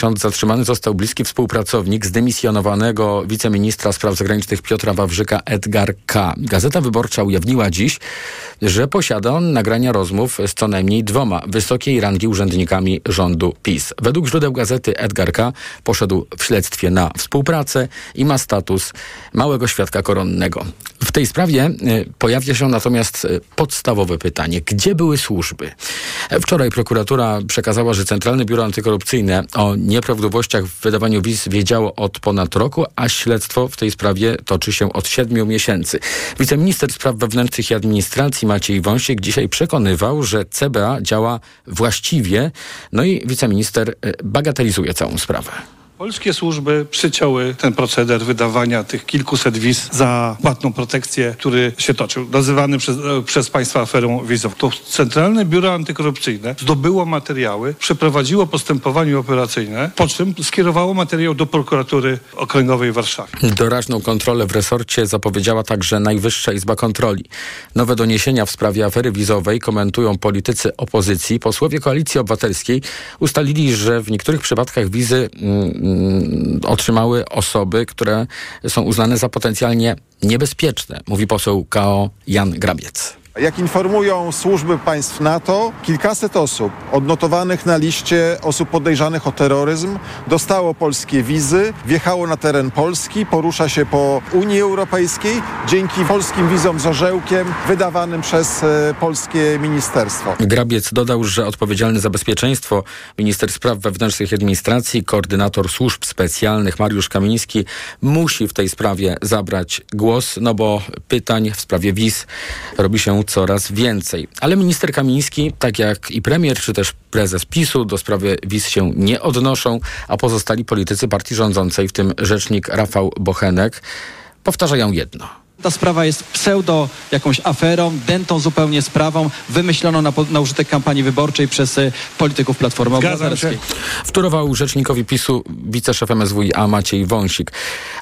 Zatrzymany został bliski współpracownik zdymisjonowanego wiceministra spraw zagranicznych Piotra Wawrzyka Edgar K. Gazeta Wyborcza ujawniła dziś, że posiada on nagrania rozmów z co najmniej dwoma wysokiej rangi urzędnikami rządu PiS. Według źródeł gazety Edgar K. poszedł w śledztwie na współpracę i ma status małego świadka koronnego. W tej sprawie y, pojawia się natomiast y, podstawowe pytanie. Gdzie były służby? Wczoraj prokuratura przekazała, że Centralne Biuro Antykorupcyjne o nieprawidłowościach w wydawaniu wiz wiedziało od ponad roku, a śledztwo w tej sprawie toczy się od siedmiu miesięcy. Wiceminister Spraw Wewnętrznych i Administracji Maciej Wąsik dzisiaj przekonywał, że CBA działa właściwie, no i wiceminister y, bagatelizuje całą sprawę. Polskie służby przyciąły ten proceder wydawania tych kilkuset wiz za płatną protekcję, który się toczył, nazywany przez, e, przez państwa aferą wizową. To Centralne Biuro Antykorupcyjne zdobyło materiały, przeprowadziło postępowanie operacyjne, po czym skierowało materiał do prokuratury okręgowej w Warszawie. Doraźną kontrolę w resorcie zapowiedziała także Najwyższa Izba Kontroli. Nowe doniesienia w sprawie afery wizowej komentują politycy opozycji. Posłowie Koalicji Obywatelskiej ustalili, że w niektórych przypadkach wizy mm, otrzymały osoby, które są uznane za potencjalnie niebezpieczne, mówi poseł KO Jan Grabiec. Jak informują służby państw NATO, kilkaset osób odnotowanych na liście osób podejrzanych o terroryzm dostało polskie wizy, wjechało na teren Polski, porusza się po Unii Europejskiej dzięki polskim wizom z orzełkiem wydawanym przez e, polskie ministerstwo. Grabiec dodał, że odpowiedzialny za bezpieczeństwo minister spraw wewnętrznych i administracji, koordynator służb specjalnych Mariusz Kamiński musi w tej sprawie zabrać głos, no bo pytań w sprawie wiz robi się coraz więcej. Ale minister Kamiński, tak jak i premier, czy też prezes PiSu do sprawy wiz się nie odnoszą, a pozostali politycy partii rządzącej, w tym rzecznik Rafał Bochenek, powtarzają jedno – ta sprawa jest pseudo jakąś aferą, dętą zupełnie sprawą, wymyśloną na, na użytek kampanii wyborczej przez y, polityków Platformy Obywatelskiej. Wtórował rzecznikowi PiSu wiceszef MSWiA Maciej Wąsik.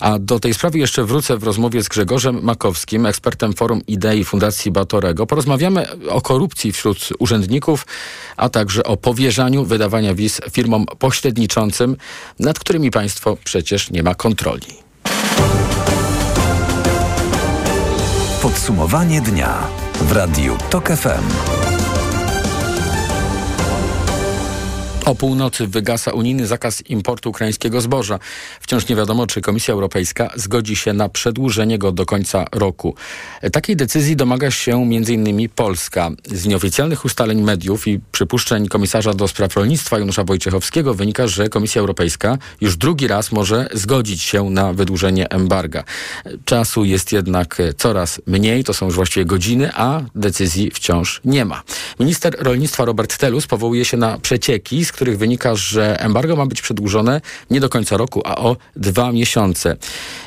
A do tej sprawy jeszcze wrócę w rozmowie z Grzegorzem Makowskim, ekspertem Forum Idei Fundacji Batorego. Porozmawiamy o korupcji wśród urzędników, a także o powierzaniu wydawania wiz firmom pośredniczącym, nad którymi państwo przecież nie ma kontroli. Podsumowanie dnia w Radiu TOK FM. O północy wygasa unijny zakaz importu ukraińskiego zboża. Wciąż nie wiadomo, czy Komisja Europejska zgodzi się na przedłużenie go do końca roku. Takiej decyzji domaga się m.in. Polska. Z nieoficjalnych ustaleń mediów i przypuszczeń komisarza do spraw rolnictwa Janusza Wojciechowskiego wynika, że Komisja Europejska już drugi raz może zgodzić się na wydłużenie embarga. Czasu jest jednak coraz mniej, to są już właściwie godziny, a decyzji wciąż nie ma. Minister rolnictwa Robert Telus powołuje się na przecieki, z których wynika, że embargo ma być przedłużone nie do końca roku, a o dwa miesiące.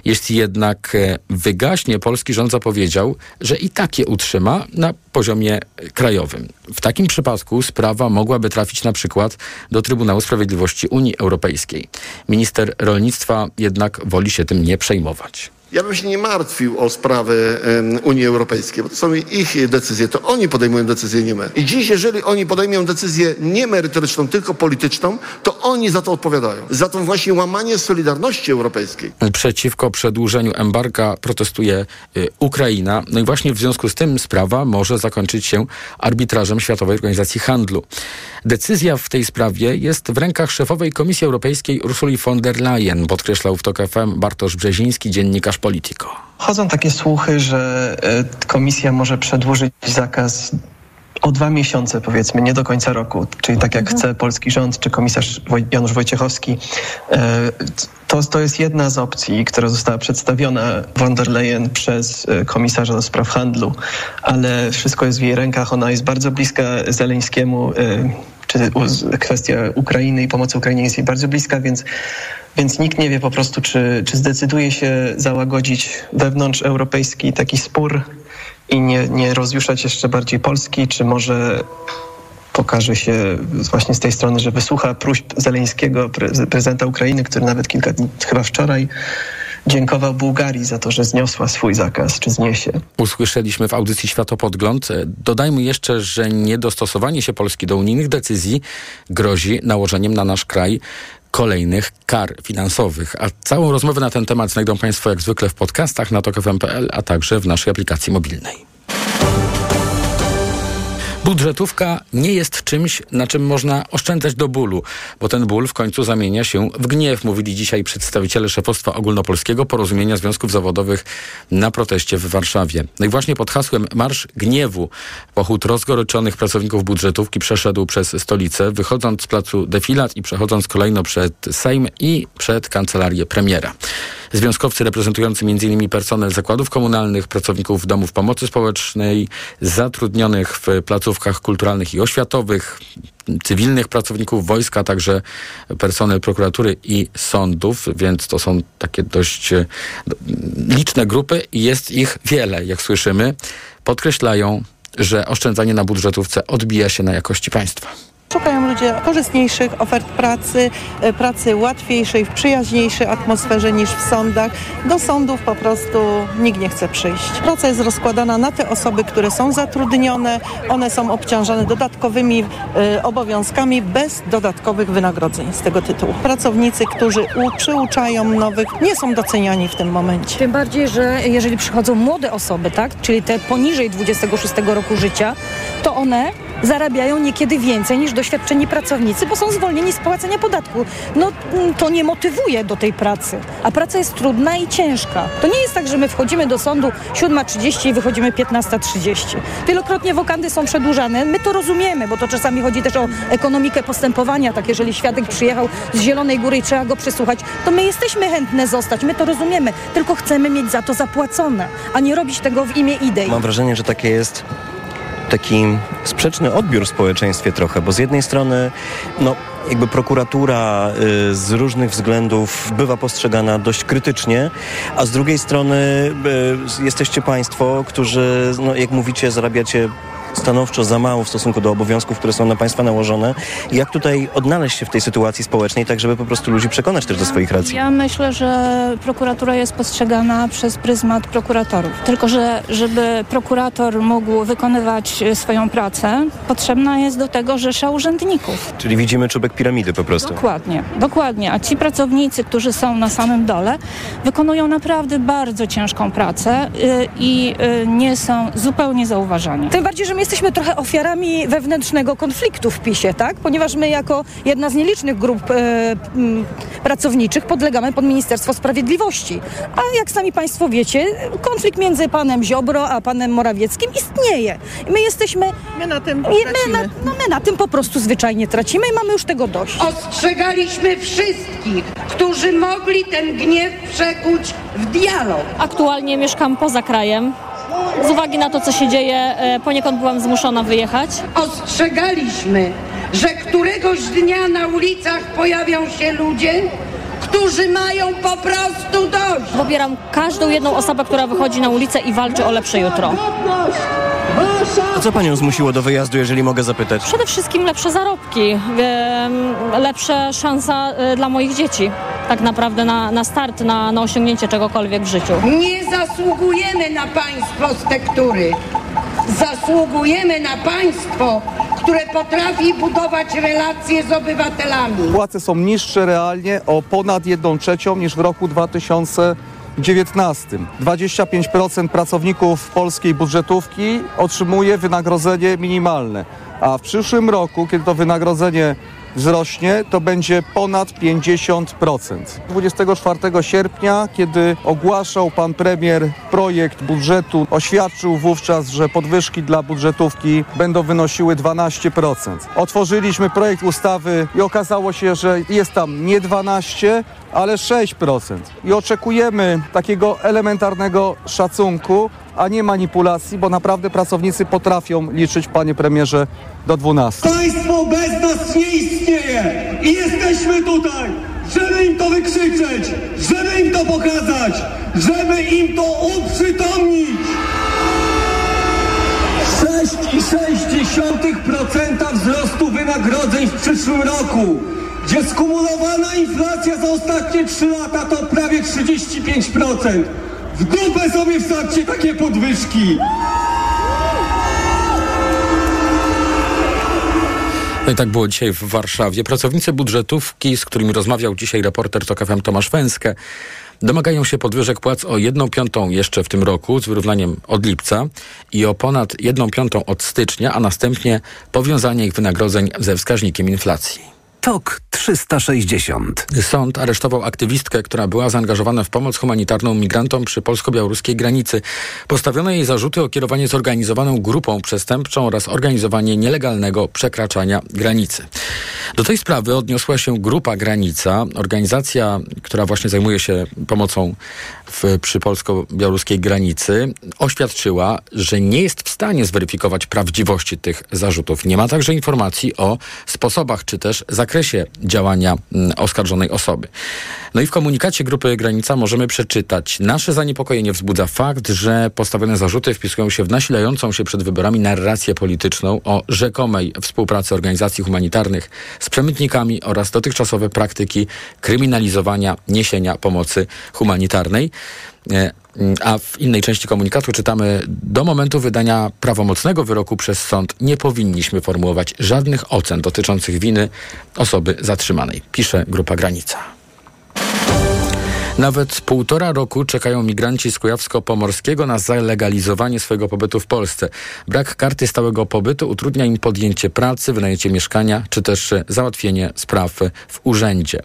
Jeśli jednak e, wygaśnie, polski rząd zapowiedział, że i tak je utrzyma na poziomie krajowym. W takim przypadku sprawa mogłaby trafić na przykład do Trybunału Sprawiedliwości Unii Europejskiej. Minister rolnictwa jednak woli się tym nie przejmować. Ja bym się nie martwił o sprawy Unii Europejskiej, bo to są ich decyzje. To oni podejmują decyzje, nie my. I dziś, jeżeli oni podejmują decyzję nie merytoryczną, tylko polityczną, to oni za to odpowiadają. Za to właśnie łamanie Solidarności Europejskiej. Przeciwko przedłużeniu embarga protestuje y, Ukraina. No i właśnie w związku z tym sprawa może zakończyć się arbitrażem Światowej Organizacji Handlu. Decyzja w tej sprawie jest w rękach szefowej Komisji Europejskiej Ursuli von der Leyen, podkreślał w TOK FM Bartosz Brzeziński, dziennikarz Politico. Chodzą takie słuchy, że e, komisja może przedłużyć zakaz o dwa miesiące, powiedzmy, nie do końca roku, czyli tak jak mhm. chce polski rząd czy komisarz Janusz Wojciechowski. E, to, to jest jedna z opcji, która została przedstawiona von der Leyen przez e, komisarza do spraw handlu, ale wszystko jest w jej rękach. Ona jest bardzo bliska Zeleńskiemu czy kwestia Ukrainy i pomocy Ukrainie jest jej bardzo bliska, więc, więc nikt nie wie po prostu, czy, czy zdecyduje się załagodzić wewnątrz europejski taki spór i nie, nie rozjuszać jeszcze bardziej Polski, czy może pokaże się właśnie z tej strony, że wysłucha próśb Zeleńskiego, prezydenta Ukrainy, który nawet kilka dni, chyba wczoraj, dziękował Bułgarii za to, że zniosła swój zakaz, czy zniesie. Usłyszeliśmy w audycji Światopodgląd. Dodajmy jeszcze, że niedostosowanie się Polski do unijnych decyzji grozi nałożeniem na nasz kraj kolejnych kar finansowych. A całą rozmowę na ten temat znajdą Państwo jak zwykle w podcastach na tokfm.pl, a także w naszej aplikacji mobilnej. Budżetówka nie jest czymś, na czym można oszczędzać do bólu, bo ten ból w końcu zamienia się w gniew, mówili dzisiaj przedstawiciele szefostwa ogólnopolskiego porozumienia związków zawodowych na proteście w Warszawie. No i właśnie pod hasłem Marsz Gniewu pochód rozgoryczonych pracowników budżetówki przeszedł przez stolicę, wychodząc z placu defilat i przechodząc kolejno przed Sejm i przed kancelarię premiera. Związkowcy reprezentujący m.in. personel zakładów komunalnych, pracowników domów pomocy społecznej, zatrudnionych w placówkach kulturalnych i oświatowych, cywilnych pracowników wojska, także personel prokuratury i sądów, więc to są takie dość e, liczne grupy i jest ich wiele, jak słyszymy. Podkreślają, że oszczędzanie na budżetówce odbija się na jakości państwa. Szukają ludzie korzystniejszych ofert pracy, e, pracy łatwiejszej, w przyjaźniejszej atmosferze niż w sądach. Do sądów po prostu nikt nie chce przyjść. Praca jest rozkładana na te osoby, które są zatrudnione. One są obciążane dodatkowymi y, obowiązkami bez dodatkowych wynagrodzeń z tego tytułu. Pracownicy, którzy u, przyuczają nowych, nie są doceniani w tym momencie. Tym bardziej, że jeżeli przychodzą młode osoby, tak, czyli te poniżej 26 roku życia, to one zarabiają niekiedy więcej niż doświadczeni pracownicy, bo są zwolnieni z płacenia podatku. No mm, to nie motywuje do tej pracy, a praca jest trudna i ciężka. To nie jest tak, że my wchodzimy do sądu 7.30 i wychodzimy 15.30. Wielokrotnie wokandy są przedłużane. My to rozumiemy, bo to czasami chodzi też o ekonomikę postępowania. Tak, jeżeli świadek przyjechał z Zielonej Góry i trzeba go przesłuchać, to my jesteśmy chętne zostać, my to rozumiemy, tylko chcemy mieć za to zapłacone, a nie robić tego w imię idei. Mam wrażenie, że takie jest taki sprzeczny odbiór w społeczeństwie trochę, bo z jednej strony no, jakby prokuratura y, z różnych względów bywa postrzegana dość krytycznie, a z drugiej strony y, jesteście państwo, którzy, no, jak mówicie, zarabiacie stanowczo za mało w stosunku do obowiązków, które są na państwa nałożone. Jak tutaj odnaleźć się w tej sytuacji społecznej, tak żeby po prostu ludzi przekonać też do swoich racji? Ja myślę, że prokuratura jest postrzegana przez pryzmat prokuratorów. Tylko, że żeby prokurator mógł wykonywać swoją pracę, potrzebna jest do tego rzesza urzędników. Czyli widzimy czubek piramidy po prostu. Dokładnie, dokładnie. A ci pracownicy, którzy są na samym dole, wykonują naprawdę bardzo ciężką pracę y, i y, nie są zupełnie zauważani. Tym bardziej, że jesteśmy trochę ofiarami wewnętrznego konfliktu w PiSie, tak? Ponieważ my jako jedna z nielicznych grup e, m, pracowniczych podlegamy pod Ministerstwo Sprawiedliwości. A jak sami Państwo wiecie, konflikt między panem Ziobro a panem Morawieckim istnieje. My jesteśmy... My na tym my, my, na, no my na tym po prostu zwyczajnie tracimy i mamy już tego dość. Ostrzegaliśmy wszystkich, którzy mogli ten gniew przekuć w dialog. Aktualnie mieszkam poza krajem. Z uwagi na to, co się dzieje, e, poniekąd byłam zmuszona wyjechać. Ostrzegaliśmy, że któregoś dnia na ulicach pojawią się ludzie, którzy mają po prostu dość. Pobieram każdą jedną osobę, która wychodzi na ulicę i walczy o lepsze jutro. A co panią zmusiło do wyjazdu, jeżeli mogę zapytać? Przede wszystkim lepsze zarobki, lepsza szansa e, dla moich dzieci. Tak naprawdę na, na start, na, na osiągnięcie czegokolwiek w życiu. Nie zasługujemy na państwo z tektury. Zasługujemy na państwo, które potrafi budować relacje z obywatelami. Płace są niższe realnie o ponad 1 trzecią niż w roku 2019. 25% pracowników polskiej budżetówki otrzymuje wynagrodzenie minimalne, a w przyszłym roku, kiedy to wynagrodzenie wzrośnie, to będzie ponad 50%. 24 sierpnia, kiedy ogłaszał pan premier projekt budżetu, oświadczył wówczas, że podwyżki dla budżetówki będą wynosiły 12%. Otworzyliśmy projekt ustawy i okazało się, że jest tam nie 12, ale 6%. I oczekujemy takiego elementarnego szacunku, a nie manipulacji, bo naprawdę pracownicy potrafią liczyć, panie premierze, do 12. Państwo bez nas nie istnieje i jesteśmy tutaj, żeby im to wykrzyczeć, żeby im to pokazać, żeby im to uprzytomnić. 6,6% wzrostu wynagrodzeń w przyszłym roku, gdzie skumulowana inflacja za ostatnie 3 lata to prawie 35%. W dupę sobie wstawcie takie podwyżki! No i tak było dzisiaj w Warszawie. Pracownicy budżetówki, z którymi rozmawiał dzisiaj reporter TOK FM Tomasz Węskę, domagają się podwyżek płac o jedną piątą jeszcze w tym roku z wyrównaniem od lipca i o ponad jedną piątą od stycznia, a następnie powiązanie ich wynagrodzeń ze wskaźnikiem inflacji. TOK 360. Sąd aresztował aktywistkę, która była zaangażowana w pomoc humanitarną migrantom przy polsko-białoruskiej granicy. Postawiono jej zarzuty o kierowanie zorganizowaną grupą przestępczą oraz organizowanie nielegalnego przekraczania granicy. Do tej sprawy odniosła się Grupa Granica, organizacja, która właśnie zajmuje się pomocą w, przy polsko-białoruskiej granicy. Oświadczyła, że nie jest w stanie zweryfikować prawdziwości tych zarzutów. Nie ma także informacji o sposobach czy też zakresie działania mm, oskarżonej osoby. No i w komunikacie Grupy Granica możemy przeczytać: Nasze zaniepokojenie wzbudza fakt, że postawione zarzuty wpisują się w nasilającą się przed wyborami narrację polityczną o rzekomej współpracy organizacji humanitarnych z przemytnikami oraz dotychczasowe praktyki kryminalizowania niesienia pomocy humanitarnej. E, a w innej części komunikatu czytamy: Do momentu wydania prawomocnego wyroku przez sąd nie powinniśmy formułować żadnych ocen dotyczących winy osoby zatrzymanej, pisze Grupa Granica. Nawet półtora roku czekają migranci z Kujawsko-Pomorskiego na zalegalizowanie swojego pobytu w Polsce. Brak karty stałego pobytu utrudnia im podjęcie pracy, wynajęcie mieszkania, czy też załatwienie spraw w urzędzie.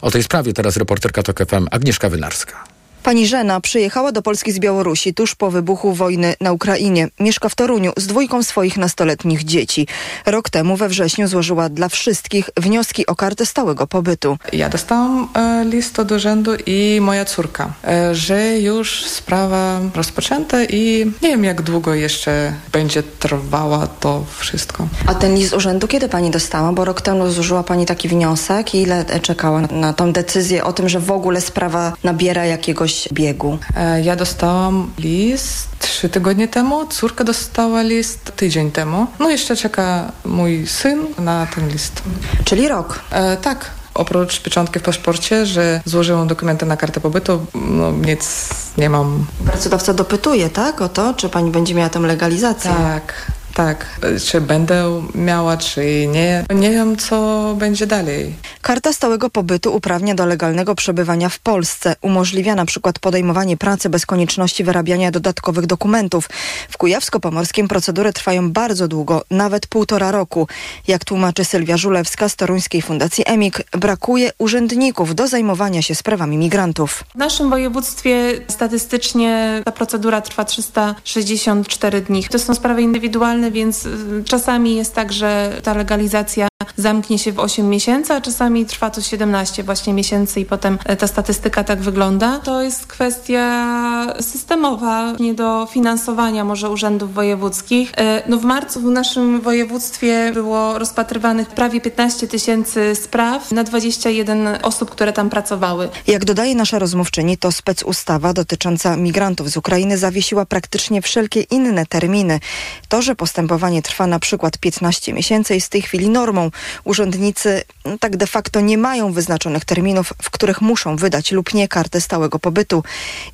O tej sprawie teraz reporterka TOK FM Agnieszka Wynarska. Pani Żena przyjechała do Polski z Białorusi tuż po wybuchu wojny na Ukrainie. Mieszka w Toruniu z dwójką swoich nastoletnich dzieci. Rok temu we wrześniu złożyła dla wszystkich wnioski o kartę stałego pobytu. Ja dostałam e, list od urzędu i moja córka, e, że już sprawa rozpoczęta i nie wiem jak długo jeszcze będzie trwała to wszystko. A ten list urzędu kiedy pani dostała? Bo rok temu złożyła pani taki wniosek i ile czekała na, na tą decyzję o tym, że w ogóle sprawa nabiera jakiegoś biegu? E, ja dostałam list trzy tygodnie temu, córka dostała list tydzień temu. No jeszcze czeka mój syn na ten list. Czyli rok? E, tak. Oprócz pieczątki w paszporcie, że złożyłam dokumenty na kartę pobytu, no nic nie mam. Pracodawca dopytuje, tak? O to, czy pani będzie miała tę legalizację? Tak. Tak, czy będę miała, czy nie. Nie wiem, co będzie dalej. Karta stałego pobytu uprawnia do legalnego przebywania w Polsce. Umożliwia na przykład podejmowanie pracy bez konieczności wyrabiania dodatkowych dokumentów. W Kujawsko-Pomorskim procedury trwają bardzo długo, nawet półtora roku. Jak tłumaczy Sylwia Żulewska z Toruńskiej Fundacji EMIK, brakuje urzędników do zajmowania się sprawami migrantów. W naszym województwie statystycznie ta procedura trwa 364 dni. To są sprawy indywidualne, więc y, czasami jest tak, że ta legalizacja zamknie się w 8 miesięcy, a czasami trwa to 17 właśnie miesięcy i potem e, ta statystyka tak wygląda. To jest kwestia systemowa, niedofinansowania może urzędów wojewódzkich. E, no w marcu w naszym województwie było rozpatrywanych prawie 15 tysięcy spraw na 21 osób, które tam pracowały. Jak dodaje nasza rozmówczyni, to specustawa dotycząca migrantów z Ukrainy zawiesiła praktycznie wszelkie inne terminy. To, że postępowanie trwa na przykład 15 miesięcy jest w tej chwili normą. Urzędnicy no, tak de facto nie mają wyznaczonych terminów, w których muszą wydać lub nie kartę stałego pobytu.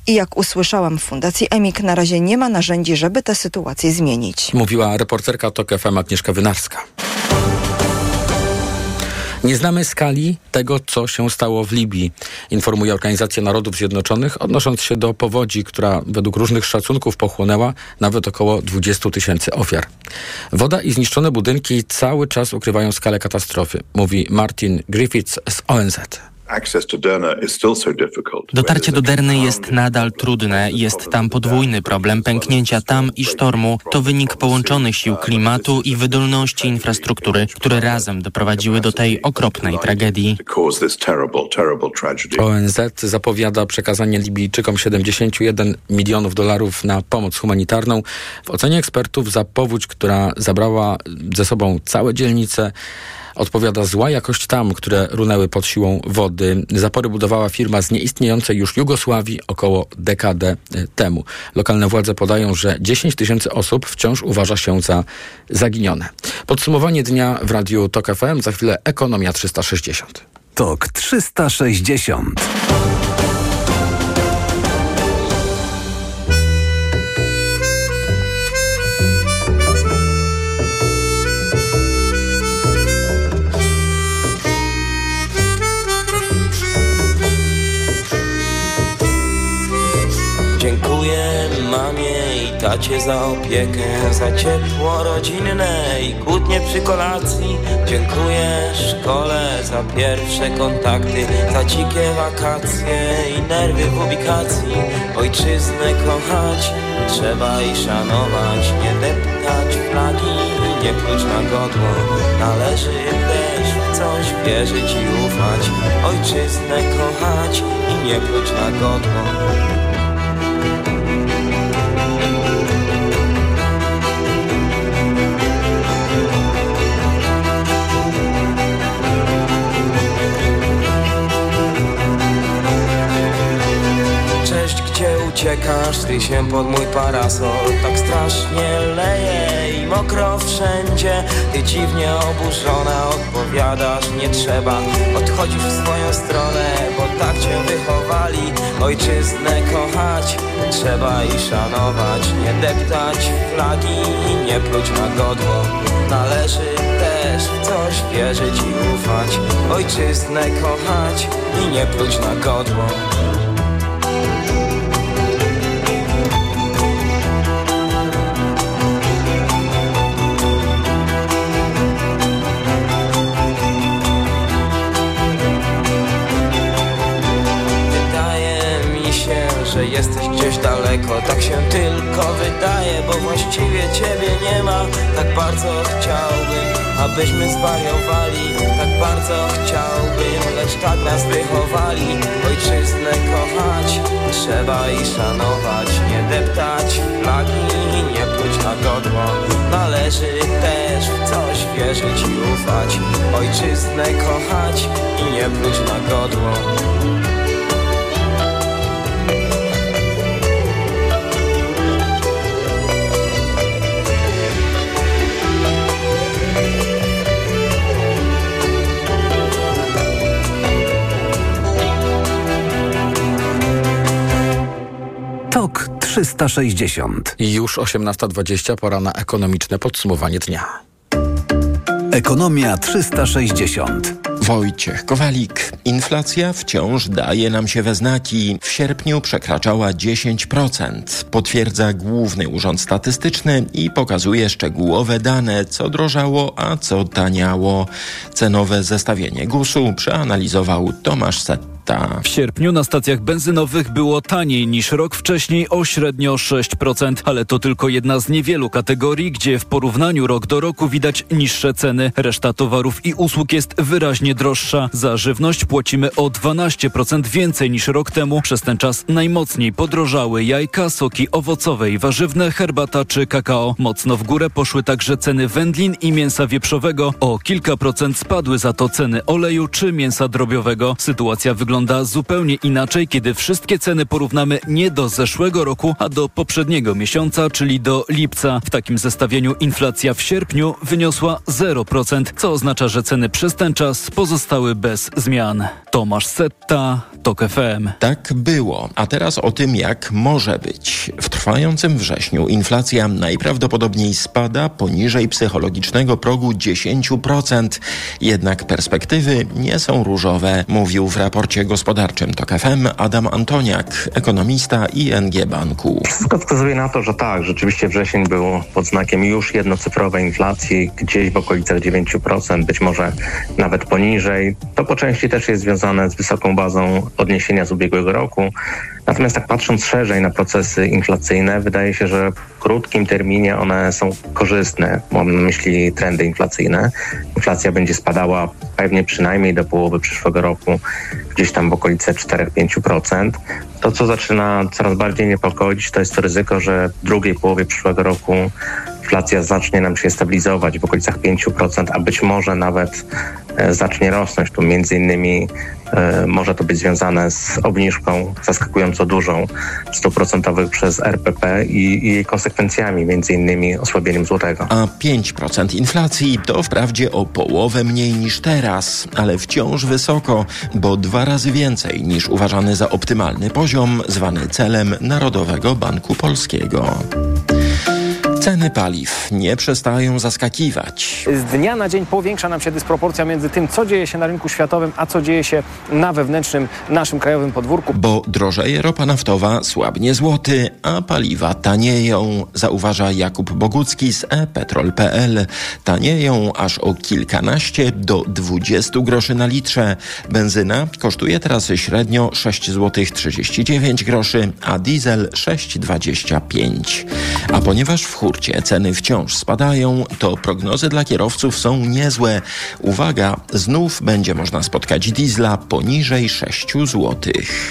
I jak usłyszałam w Fundacji EMIK, na razie nie ma narzędzi, żeby tę sytuację zmienić. Mówiła reporterka TOK FM Agnieszka Wynarska. Nie znamy skali tego, co się stało w Libii, informuje Organizacja Narodów Zjednoczonych, odnosząc się do powodzi, która według różnych szacunków pochłonęła nawet około 20 tysięcy ofiar. Woda i zniszczone budynki cały czas ukrywają skalę katastrofy, mówi Martin Griffiths z ONZ. Dotarcie do Derny jest nadal trudne. Jest tam podwójny problem pęknięcia tam i sztormu. To wynik połączonych sił klimatu i wydolności infrastruktury, które razem doprowadziły do tej okropnej tragedii. ONZ zapowiada przekazanie Libijczykom 71 milionów dolarów na pomoc humanitarną. W ocenie ekspertów za powódź, która zabrała ze sobą całe dzielnice, odpowiada zła jakość tam, które runęły pod siłą wody. Zapory budowała firma z nieistniejącej już Jugosławii około dekadę e, temu. Lokalne władze podają, że 10 tysięcy osób wciąż uważa się za zaginione. Podsumowanie dnia w Radiu TOK FM, za chwilę Ekonomia 360. TOK 360. tacie za opiekę, za ciepło rodzinne i kłótnie przy kolacji. Dziękuję szkole za pierwsze kontakty, za dzikie wakacje i nerwy w ubikacji. Ojczyznę kochać trzeba i szanować, nie deptać flagi nie pluć na godło. Należy też w coś wierzyć i ufać, ojczyznę kochać i nie pluć na godło. Uciekasz? Ty się pod mój parasol. Tak strasznie leje i mokro wszędzie. Ty dziwnie oburzona odpowiadasz Nie trzeba, odchodzisz w swoją stronę Bo tak cię wychowali. Ojczyznę kochać Trzeba i szanować. Nie deptać flagi i nie pluć na godło. Należy też w coś wierzyć i ufać. Ojczyznę kochać i nie pluć na godło Tak się tylko wydaje, bo właściwie ciebie nie ma. Tak bardzo chciałbym, abyśmy zwariowali. Tak bardzo chciałbym, lecz tak nas wychowali. Ojczyznę kochać, trzeba i szanować. Nie deptać flagi nie pluć na godło. Należy też w coś wierzyć i ufać. Ojczyznę kochać i nie pluć na godło 360. I już 18.20, pora na ekonomiczne podsumowanie dnia. Ekonomia 360. Wojciech Kowalik. Inflacja wciąż daje nam się we znaki. W sierpniu przekraczała 10%. Potwierdza Główny Urząd Statystyczny i pokazuje szczegółowe dane, co drożało, a co taniało. Cenowe zestawienie GUS-u przeanalizował Tomasz Setta. W sierpniu na stacjach benzynowych było taniej niż rok wcześniej o średnio 6%, ale to tylko jedna z niewielu kategorii, gdzie w porównaniu rok do roku widać niższe ceny. Reszta towarów i usług jest wyraźnie droższa. Za żywność płacimy o 12% więcej niż rok temu. Przez ten czas najmocniej podrożały jajka, soki owocowe i warzywne, herbata czy kakao. Mocno w górę poszły także ceny wędlin i mięsa wieprzowego. O kilka procent spadły za to ceny oleju czy mięsa drobiowego. Sytuacja wygląda zupełnie inaczej, kiedy wszystkie ceny porównamy nie do zeszłego roku, a do poprzedniego miesiąca, czyli do lipca. W takim zestawieniu inflacja w sierpniu wyniosła 0%, co oznacza, że ceny przez ten czas pozostały bez zmian. Tomasz Setta, TOK FM. Tak było, a teraz o tym, jak może być. W trwającym wrześniu inflacja najprawdopodobniej spada poniżej psychologicznego progu 10%. Jednak perspektywy nie są różowe, mówił w raporcie gospodarczym TOK FM Adam Antoniak, ekonomista ING Banku. Wszystko wskazuje na to, że tak, rzeczywiście wrzesień był pod znakiem już jednocyfrowej inflacji, gdzieś w okolicach 9%, być może nawet poniżej. To po części też jest związane z wysoką bazą odniesienia z ubiegłego roku. Natomiast tak patrząc szerzej na procesy inflacyjne, wydaje się, że w krótkim terminie one są korzystne. Mam na myśli trendy inflacyjne. Inflacja będzie spadała pewnie przynajmniej do połowy przyszłego roku, gdzieś tam w okolice 4-5%. To, co zaczyna coraz bardziej niepokoić, to jest to ryzyko, że w drugiej połowie przyszłego roku inflacja zacznie nam się stabilizować w okolicach 5%, a być może nawet zacznie rosnąć. Tu między innymi e, może to być związane z obniżką zaskakująco dużą stóp procentowych przez RPP i, i jej konsekwencjami, między innymi osłabieniem złotego. A 5% inflacji to wprawdzie o połowę mniej niż teraz, ale wciąż wysoko, bo dwa razy więcej niż uważany za optymalny poziom, zwany celem Narodowego Banku Polskiego. Ceny paliw nie przestają zaskakiwać. Z dnia na dzień powiększa nam się dysproporcja między tym, co dzieje się na rynku światowym, a co dzieje się na wewnętrznym naszym krajowym podwórku. Bo drożeje ropa naftowa, słabnie złoty, a paliwa tanieją, zauważa Jakub Bogucki z e-petrol.pl. Tanieją aż o kilkanaście do 20 groszy na litrze. Benzyna kosztuje teraz średnio 6 zł 39 groszy, a diesel 6,25. A ponieważ w hurcie ceny wciąż spadają, to prognozy dla kierowców są niezłe. Uwaga, znów będzie można spotkać diesla poniżej 6 zł.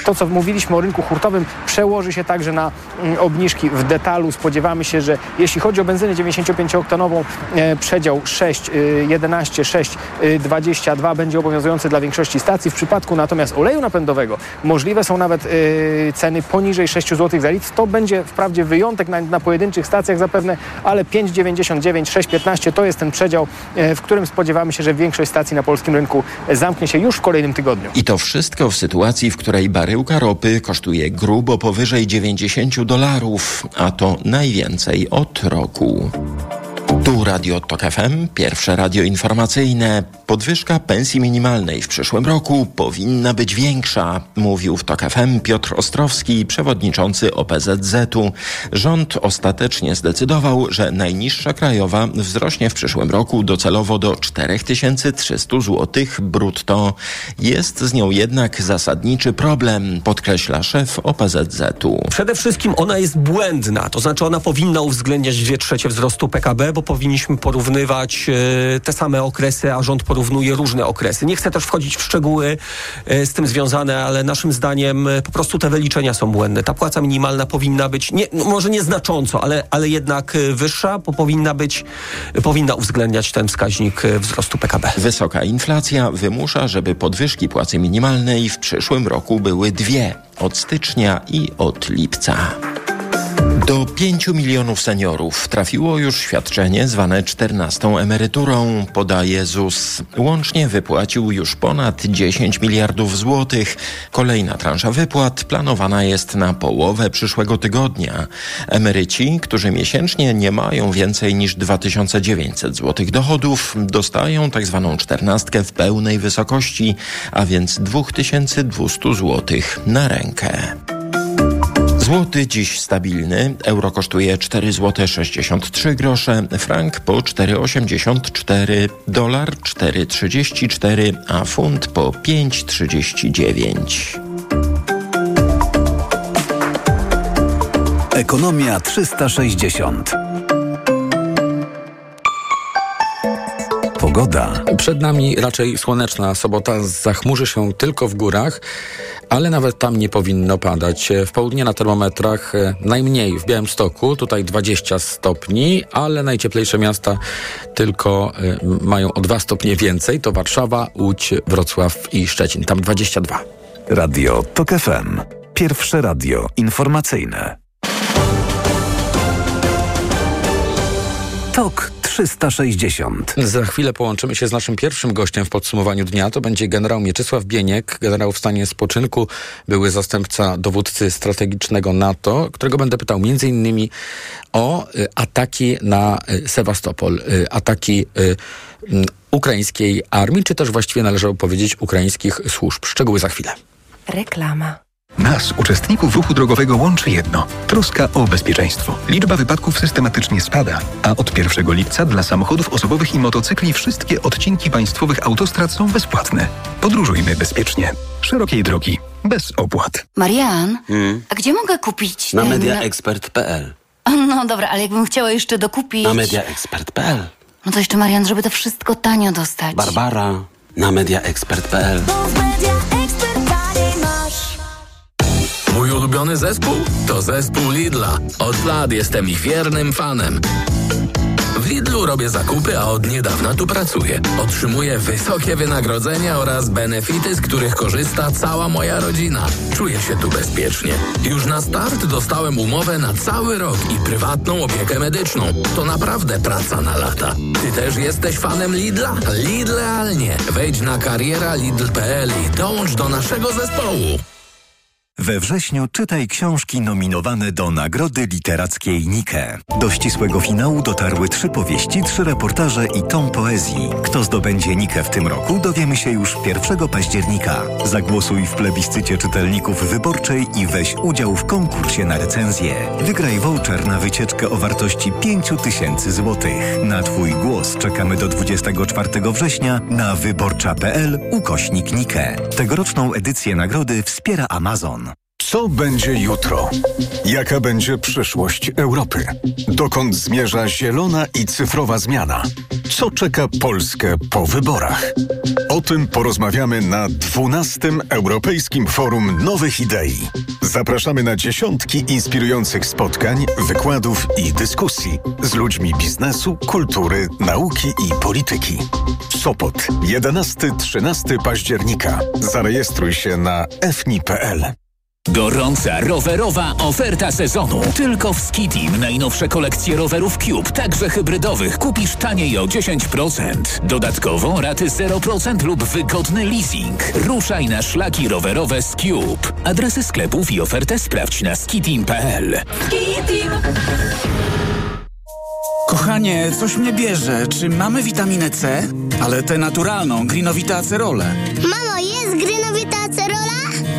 To, co mówiliśmy o rynku hurtowym, przełoży się także na mm, obniżki w detalu. Spodziewamy się, że jeśli chodzi o benzynę 95-oktanową, e, przedział 6, y, 11, 6, y, 22 będzie obowiązujący dla większości stacji. W przypadku natomiast oleju napędowego możliwe są nawet y, ceny poniżej 6 zł za litr. To będzie wprawdzie wyjątek na, na pojedynczych stacjach zapewne, ale 5,99, 6,15 to jest ten przedział, e, w którym spodziewamy się, że większość stacji na polskim rynku zamknie się już w kolejnym tygodniu. I to wszystko w sytuacji, w której baryłka ropy kosztuje grubo powyżej 90 dolarów, a to najwięcej od roku. Tu Radio Tok FM, pierwsze radio informacyjne. Podwyżka pensji minimalnej w przyszłym roku powinna być większa, mówił w Tok FM Piotr Ostrowski, przewodniczący OPZZ-u. Rząd ostatecznie zdecydował, że najniższa krajowa wzrośnie w przyszłym roku docelowo do 4300 zł brutto. Jest z nią jednak zasadniczy problem, podkreśla szef OPZZ-u. Przede wszystkim ona jest błędna, to znaczy ona powinna uwzględniać dwie trzecie wzrostu PKB, bo powinniśmy porównywać e, te same okresy, a rząd porównuje różne okresy. Nie chcę też wchodzić w szczegóły e, z tym związane, ale naszym zdaniem e, po prostu te wyliczenia są błędne. Ta płaca minimalna powinna być, nie, no może nieznacząco, ale, ale jednak wyższa, bo powinna być, powinna uwzględniać ten wskaźnik wzrostu PKB. Wysoka inflacja wymusza, żeby podwyżki płacy minimalnej w przyszłym roku były dwie od stycznia i od lipca. Do 5 milionów seniorów trafiło już świadczenie zwane 14 emeryturą, podaje ZUS. Łącznie wypłacił już ponad 10 miliardów złotych. Kolejna transza wypłat planowana jest na połowę przyszłego tygodnia. Emeryci, którzy miesięcznie nie mają więcej niż 2900 złotych dochodów, dostają tak zwaną czternastkę w pełnej wysokości, a więc 2200 złotych na rękę. Złoty dziś stabilny. Euro kosztuje 4 zł 63 grosze, frank po 4,84, dolar 4,34, a funt po 5,39. Ekonomia 360. Pogoda. Przed nami raczej słoneczna sobota. Zachmurzy się tylko w górach, ale nawet tam nie powinno padać. W południe na termometrach e, najmniej w Białymstoku, tutaj 20 stopni, ale najcieplejsze miasta tylko e, mają o 2 stopnie więcej. To Warszawa, Łódź, Wrocław i Szczecin. Tam 22. Radio TOK FM. Pierwsze radio informacyjne. TOK 360. Za chwilę połączymy się z naszym pierwszym gościem w podsumowaniu dnia. To będzie generał Mieczysław Bieniek, generał w stanie spoczynku, były zastępca dowódcy strategicznego NATO, którego będę pytał między innymi o y, ataki na y, Sewastopol, y, ataki ukraińskiej armii, czy też właściwie należało powiedzieć ukraińskich służb. Szczegóły za chwilę. Reklama. Nas, uczestników ruchu drogowego, łączy jedno – troska o bezpieczeństwo. Liczba wypadków systematycznie spada, a od 1 lipca dla samochodów osobowych i motocykli wszystkie odcinki państwowych autostrad są bezpłatne. Podróżujmy bezpiecznie. Szerokiej drogi. Bez opłat. Marian, Hmm? a gdzie mogę kupić Na ten- mediaexpert.pl No dobra, ale jakbym chciała jeszcze dokupić... Na mediaexpert.pl No to jeszcze, Marian, żeby to wszystko tanio dostać. Barbara na mediaexpert.pl Mój ulubiony zespół? To zespół Lidla. Od lat jestem ich wiernym fanem. W Lidlu robię zakupy, a od niedawna tu pracuję. Otrzymuję wysokie wynagrodzenia oraz benefity, z których korzysta cała moja rodzina. Czuję się tu bezpiecznie. Już na start dostałem umowę na cały rok i prywatną opiekę medyczną. To naprawdę praca na lata. Ty też jesteś fanem Lidla? Lidlealnie. Wejdź na kariera Lidl.pl i dołącz do naszego zespołu. We wrześniu czytaj książki nominowane do Nagrody Literackiej Nike. Do ścisłego finału dotarły trzy powieści, trzy reportaże i tom poezji. Kto zdobędzie Nike w tym roku, dowiemy się już 1 października. Zagłosuj w plebiscycie czytelników wyborczej i weź udział w konkursie na recenzję. Wygraj voucher na wycieczkę o wartości 5000 zł. Na Twój głos czekamy do 24 września na wyborcza.pl ukośnik Nike. Tegoroczną edycję nagrody wspiera Amazon. Co będzie jutro? Jaka będzie przyszłość Europy? Dokąd zmierza zielona i cyfrowa zmiana? Co czeka Polskę po wyborach? O tym porozmawiamy na 12. Europejskim Forum Nowych Idei. Zapraszamy na dziesiątki inspirujących spotkań, wykładów i dyskusji z ludźmi biznesu, kultury, nauki i polityki. Sopot 11-13 października. Zarejestruj się na fni.pl. Gorąca rowerowa oferta sezonu. Tylko w Skitim najnowsze kolekcje rowerów Cube, także hybrydowych, kupisz taniej o 10%. Dodatkowo raty 0% lub wygodny leasing. Ruszaj na szlaki rowerowe z Cube. Adresy sklepów i ofertę sprawdź na skitim.pl. Skitim! Kochanie, coś mnie bierze. Czy mamy witaminę C? Ale tę naturalną, jest Greenowita Acerola?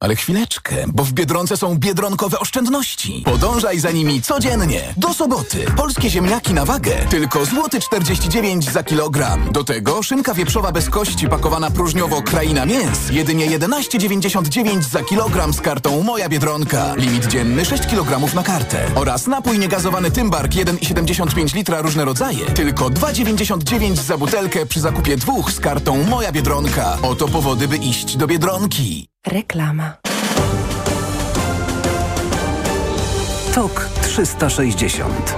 Ale chwileczkę, bo w Biedronce są biedronkowe oszczędności. Podążaj za nimi codziennie. Do soboty. Polskie ziemniaki na wagę. Tylko złoty 49 za kilogram. Do tego szynka wieprzowa bez kości pakowana próżniowo kraina mięs. Jedynie 11,99 za kilogram z kartą Moja Biedronka. Limit dzienny 6 kg na kartę. Oraz napój niegazowany Tymbark 1,75 litra różne rodzaje. Tylko 2,99 za butelkę przy zakupie dwóch z kartą Moja Biedronka. Oto powody, by iść do Biedronki. Reklama. TOK 360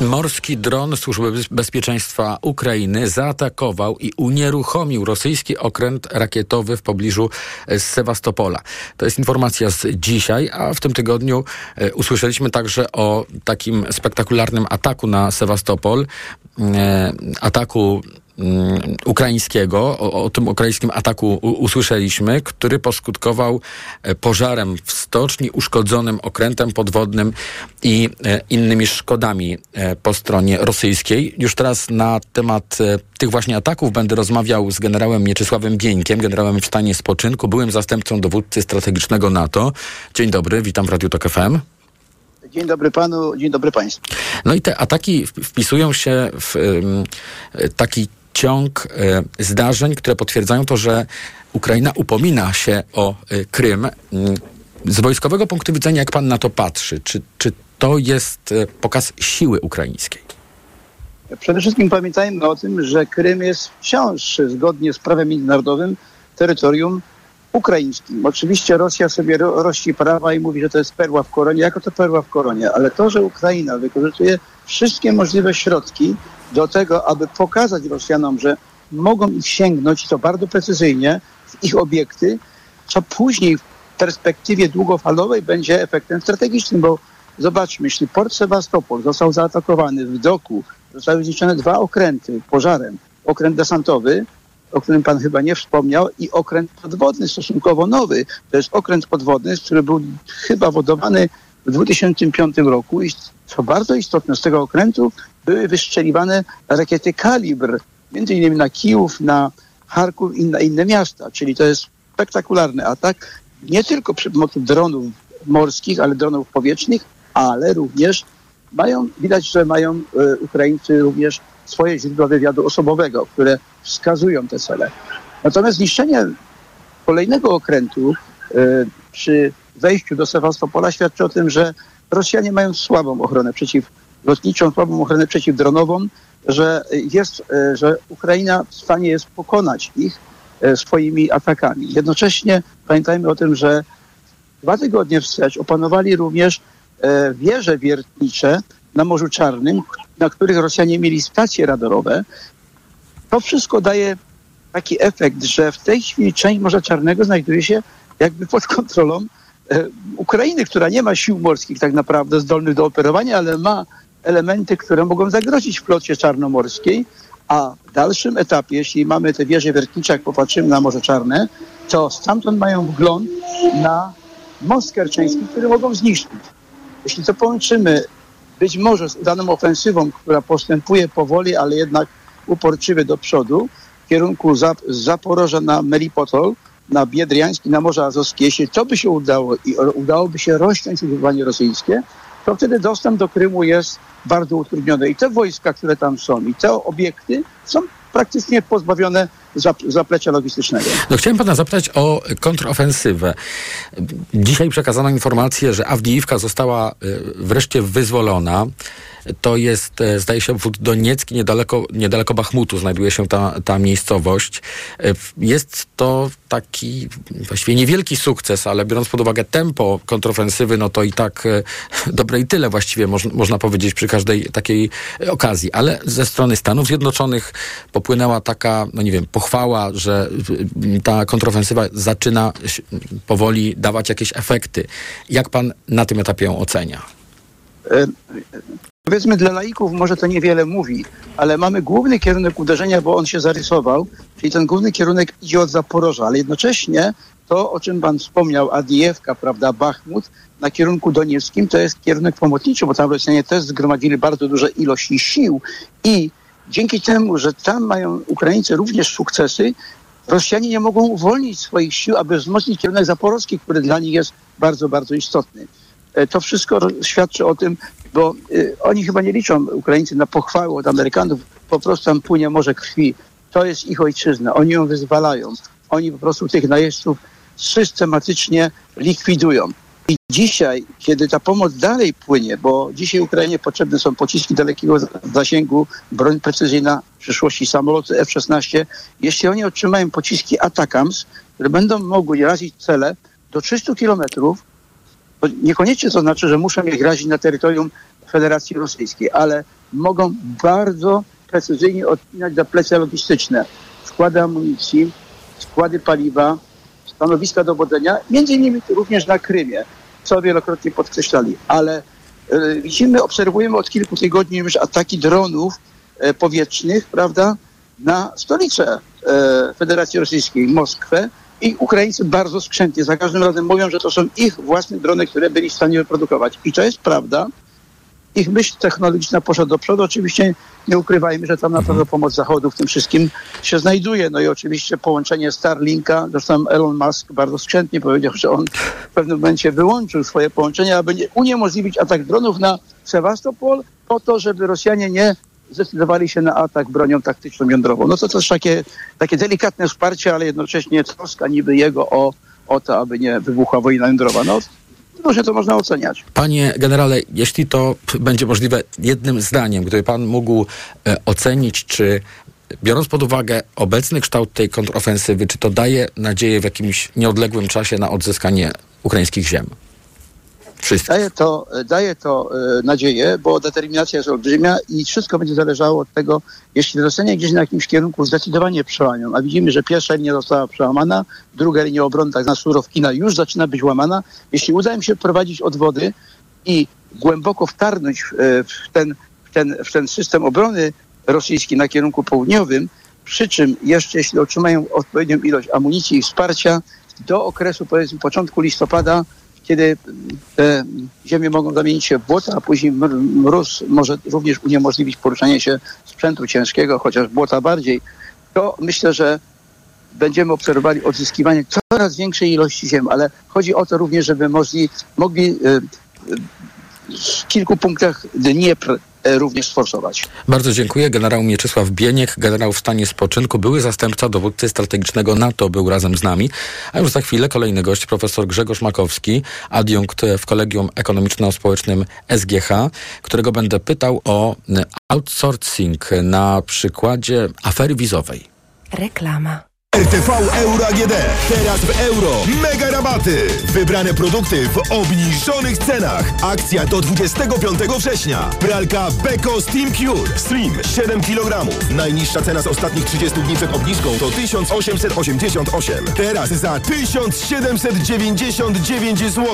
Morski dron Służby Bezpieczeństwa Ukrainy zaatakował i unieruchomił rosyjski okręt rakietowy w pobliżu e, Sewastopola. To jest informacja z dzisiaj, a w tym tygodniu e, usłyszeliśmy także o takim spektakularnym ataku na Sewastopol, e, ataku ukraińskiego, o, o, tym ukraińskim ataku usłyszeliśmy, który poskutkował pożarem w stoczni, uszkodzonym okrętem podwodnym i e, innymi szkodami e, po stronie rosyjskiej. Już teraz na temat e, tych właśnie ataków będę rozmawiał z generałem Mieczysławem Bieńkiem, generałem w stanie spoczynku, byłym zastępcą dowódcy strategicznego NATO. Dzień dobry, witam w Radiu Tok FM. Dzień dobry panu, dzień dobry państwu. No i te ataki wpisują się w taki ciąg zdarzeń, które potwierdzają to, że Ukraina upomina się o Krym. Z wojskowego punktu widzenia, jak pan na to patrzy, czy, czy to jest pokaz siły ukraińskiej? Przede wszystkim pamiętajmy o tym, że Krym jest wciąż, zgodnie z prawem międzynarodowym, terytorium ukraińskim. Oczywiście Rosja sobie ro rości prawa i mówi, że to jest perła w koronie. Jako to perła w koronie? Ale to, że Ukraina wykorzystuje wszystkie możliwe środki do tego, aby pokazać Rosjanom, że mogą ich sięgnąć, to bardzo precyzyjnie, w ich obiekty, co później w perspektywie długofalowej będzie efektem strategicznym, bo zobaczmy, jeśli port Sewastopol został zaatakowany w doku, zostały zniszczone dwa okręty pożarem, okręt desantowy, o którym pan chyba nie wspomniał, i okręt podwodny, stosunkowo nowy. To jest okręt podwodny, który był chyba wodowany w 2005 roku i co bardzo istotne, z tego okrętu były wystrzeliwane rakiety kalibr, między innymi na Kijów, na Charków i na inne miasta, czyli to jest spektakularny atak, nie tylko przy pomocy dronów morskich, ale dronów powietrznych, ale również mają, widać, że mają e, Ukraińcy również swoje źródła wywiadu osobowego, które wskazują te cele. Natomiast zniszczenie kolejnego okrętu e, przy wejściu do Sewastopola świadczy o tym, że Rosjanie mają słabą ochronę przeciwlotniczą, słabą ochronę przeciwdronową, że jest, e, że Ukraina w stanie jest pokonać ich e, swoimi atakami. Jednocześnie pamiętajmy o tym, że dwa tygodnie wstecz opanowali również wieże wiertnicze na Morzu Czarnym, na których Rosjanie mieli stacje radarowe. To wszystko daje taki efekt, że w tej chwili część Morza Czarnego znajduje się jakby pod kontrolą e, Ukrainy, która nie ma sił morskich tak naprawdę zdolnych do operowania, ale ma elementy, które mogą zagrozić flocie czarnomorskiej, a w dalszym etapie, jeśli mamy te wieże wiertnicze, jak popatrzymy na Morze Czarne, to stamtąd mają wgląd na most kerczeński, który mogą zniszczyć. Jeśli to połączymy być może z udaną ofensywą, która postępuje powoli, ale jednak uporczywie do przodu, w kierunku Zap- Zaporoża na Melipotol, na Biedriański, na Morze Azowskie, jeśli to by się udało i udałoby się rozciąć ugrupowanie rosyjskie, to wtedy dostęp do Krymu jest bardzo utrudniony. I te wojska, które tam są, i te obiekty są praktycznie pozbawione zap- zaplecza logistycznego. No chciałem pana zapytać o kontrofensywę. Dzisiaj przekazano informację, że Awdijiwka została y, wreszcie wyzwolona. To jest, e, zdaje się, obwód Doniecki, niedaleko, niedaleko Bachmutu znajduje się ta, ta miejscowość. E, Jest to taki właściwie niewielki sukces, ale biorąc pod uwagę tempo kontrofensywy, no to i tak e, dobre i tyle właściwie moż, można powiedzieć przy każdej takiej e, okazji. Ale ze strony Stanów Zjednoczonych popłynęła taka, no nie wiem, pochwała, że ta kontrofensywa zaczyna powoli dawać jakieś efekty. Jak pan na tym etapie ją ocenia? E, Powiedzmy dla laików może to niewiele mówi, ale mamy główny kierunek uderzenia, bo on się zarysował, czyli ten główny kierunek idzie od Zaporoża, ale jednocześnie to, o czym pan wspomniał, Adijewka, prawda, Bachmut, na kierunku donieckim, to jest kierunek pomocniczy, bo tam Rosjanie też zgromadzili bardzo duże ilości sił i dzięki temu, że tam mają Ukraińcy również sukcesy, Rosjanie nie mogą uwolnić swoich sił, aby wzmocnić kierunek zaporowski, który dla nich jest bardzo, bardzo istotny. E, To wszystko świadczy o tym, bo y, oni chyba nie liczą Ukraińcy na pochwały od Amerykanów, po prostu tam płynie morze krwi. To jest ich ojczyzna, oni ją wyzwalają. Oni po prostu tych najeźdźców systematycznie likwidują. I dzisiaj, kiedy ta pomoc dalej płynie, bo dzisiaj Ukrainie potrzebne są pociski dalekiego za- zasięgu, broń precyzyjna, w przyszłości samoloty F-16, jeśli oni otrzymają pociski Atakams, które będą mogły razić cele do 300 kilometrów, to niekoniecznie to znaczy, że muszą je razić na terytorium Federacji Rosyjskiej, ale mogą bardzo precyzyjnie odpinać zaplecze logistyczne, składy amunicji, składy paliwa, stanowiska dowodzenia, między innymi również na Krymie, co wielokrotnie podkreślali. Ale e, widzimy, obserwujemy od kilku tygodni już ataki dronów e, powietrznych, prawda, na stolicę e, Federacji Rosyjskiej, Moskwę, i Ukraińcy bardzo skrzętnie za każdym razem mówią, że to są ich własne drony, które byli w stanie wyprodukować. I to jest prawda. Ich myśl technologiczna poszła do przodu. Oczywiście nie ukrywajmy, że tam na pewno pomoc Zachodu w tym wszystkim się znajduje. No i oczywiście połączenie Starlinka, zresztą Elon Musk bardzo skrzętnie powiedział, że on w pewnym momencie wyłączył swoje połączenia, aby nie, uniemożliwić atak dronów na Sewastopol po to, żeby Rosjanie nie zdecydowali się na atak bronią taktyczną jądrową. No to też takie, takie delikatne wsparcie, ale jednocześnie troska niby jego o, o to, aby nie wybuchła wojna jądrowa. No różnie to można oceniać. Panie generale, jeśli to będzie możliwe, jednym zdaniem, gdyby pan mógł e, ocenić, czy biorąc pod uwagę obecny kształt tej kontrofensywy, czy to daje nadzieję w jakimś nieodległym czasie na odzyskanie ukraińskich ziem? Wszystkich. Daje to, daje to e, nadzieję, bo determinacja jest olbrzymia i wszystko będzie zależało od tego, jeśli zostanie gdzieś na jakimś kierunku zdecydowanie przełamią, a widzimy, że pierwsza linia została przełamana, druga linia obrony, tak zwana Surowkina, już zaczyna być łamana. Jeśli uda im się prowadzić odwody i głęboko wtarnąć e, w, ten, w, ten, w ten system obrony rosyjski na kierunku południowym, przy czym jeszcze jeśli otrzymają odpowiednią ilość amunicji i wsparcia, do okresu powiedzmy początku listopada kiedy te ziemie mogą zamienić się w błota, a później mr- mróz może również uniemożliwić poruszanie się sprzętu ciężkiego, chociaż błota bardziej, to myślę, że będziemy obserwowali odzyskiwanie coraz większej ilości ziem, ale chodzi o to również, żeby mogli, mogli e, e, w kilku punktach Dniepr również sforsować. Bardzo dziękuję. Generał Mieczysław Bieniek, generał w stanie spoczynku, były zastępca dowódcy strategicznego NATO, był razem z nami. A już za chwilę kolejny gość, profesor Grzegorz Makowski, adiunkt w Kolegium Ekonomiczno-Społecznym SGH, którego będę pytał o outsourcing na przykładzie afery wizowej. Reklama. RTV Euro AGD. Teraz w euro. Mega rabaty. Wybrane produkty w obniżonych cenach. Akcja do 25 września. Pralka Beko Steam Cure. Stream 7 kg. Najniższa cena z ostatnich 30 dni przed obniżką to 1888. Teraz za 1799 zł.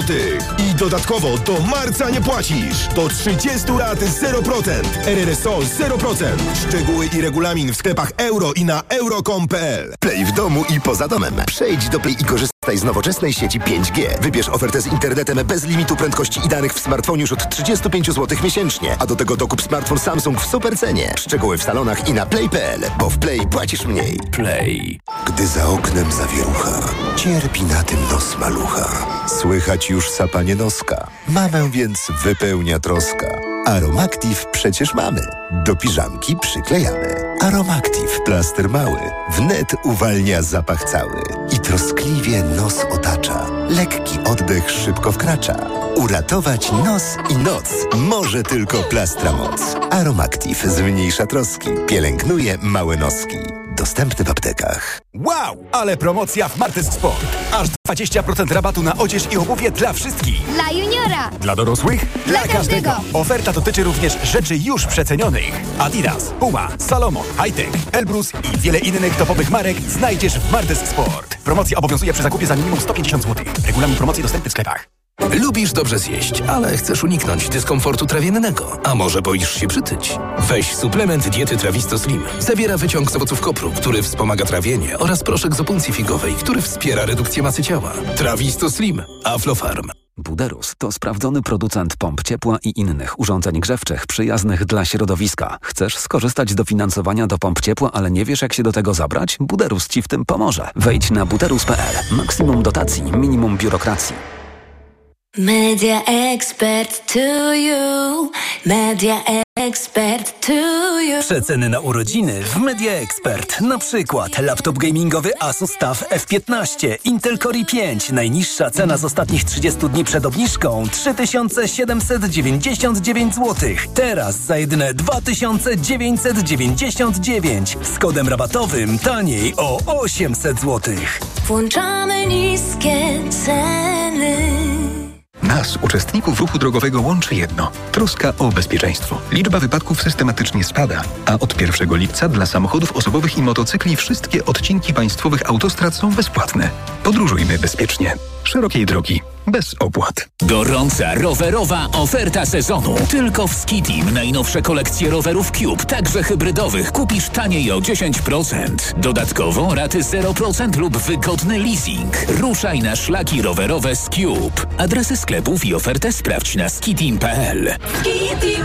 I dodatkowo do marca nie płacisz. Do 30 lat 0%. RRSO 0%. Szczegóły i regulamin w sklepach euro i na euro.com.pl. Play w domu i poza domem. Przejdź do Play i korzystaj z nowoczesnej sieci 5G. Wybierz ofertę z internetem bez limitu prędkości i danych w smartfonie już od 35 zł miesięcznie. A do tego dokup smartfon Samsung w super cenie. Szczegóły w salonach i na play.pl, bo w Play płacisz mniej. Play. Gdy za oknem zawierucha, cierpi na tym nos malucha. Słychać już sapanie noska. Mamę więc wypełnia troska. Aromactive przecież mamy. Do piżamki przyklejamy. Aromactive plaster mały. Wnet uwalnia zapach cały. I troskliwie nos otacza. Lekki oddech szybko wkracza. Uratować nos i noc może tylko plastra moc. Aromactive zmniejsza troski. Pielęgnuje małe noski. Dostępny w aptekach. Wow, ale promocja w Martes Sport. Aż 20% rabatu na odzież i obuwie dla wszystkich. Dla juniora! Dla dorosłych? Dla każdego. Oferta dotyczy również rzeczy już przecenionych. Adidas, Puma, Salomon, Hightech, Elbrus i wiele innych topowych marek znajdziesz w Martes Sport. Promocja obowiązuje przy zakupie za minimum 150 zł. Regulamin promocji dostępny w sklepach. Lubisz dobrze zjeść, ale chcesz uniknąć dyskomfortu trawiennego. A może boisz się przytyć? Weź suplement diety Trawisto Slim. Zawiera wyciąg z owoców kopru, który wspomaga trawienie oraz proszek z opuncji figowej, który wspiera redukcję masy ciała. Trawisto Slim. Aflofarm. Buderus to sprawdzony producent pomp ciepła i innych urządzeń grzewczych przyjaznych dla środowiska. Chcesz skorzystać z dofinansowania do pomp ciepła, ale nie wiesz jak się do tego zabrać? Buderus Ci w tym pomoże. Wejdź na buderus.pl. Maksimum dotacji, minimum biurokracji. Media expert to you. Media expert to you. Przeceny na urodziny w Media Expert. Na przykład laptop gamingowy Asus TUF F15, Intel Core i5. Najniższa cena z ostatnich 30 dni przed obniżką 3799 zł. Teraz za jedyne 2999 z kodem rabatowym taniej o 800 zł. Włączamy niskie ceny. Nas, uczestników ruchu drogowego, łączy jedno. Troska o bezpieczeństwo. Liczba wypadków systematycznie spada, a od 1 lipca dla samochodów osobowych i motocykli wszystkie odcinki państwowych autostrad są bezpłatne. Podróżujmy bezpiecznie. Szerokiej drogi. Bez opłat. Gorąca rowerowa oferta sezonu. Tylko w Skitim najnowsze kolekcje rowerów Cube, także hybrydowych, kupisz taniej o 10%. Dodatkowo raty 0% lub wygodny leasing. Ruszaj na szlaki rowerowe z Cube. Adresy sklepów i ofertę sprawdź na skitim.pl. Skitim.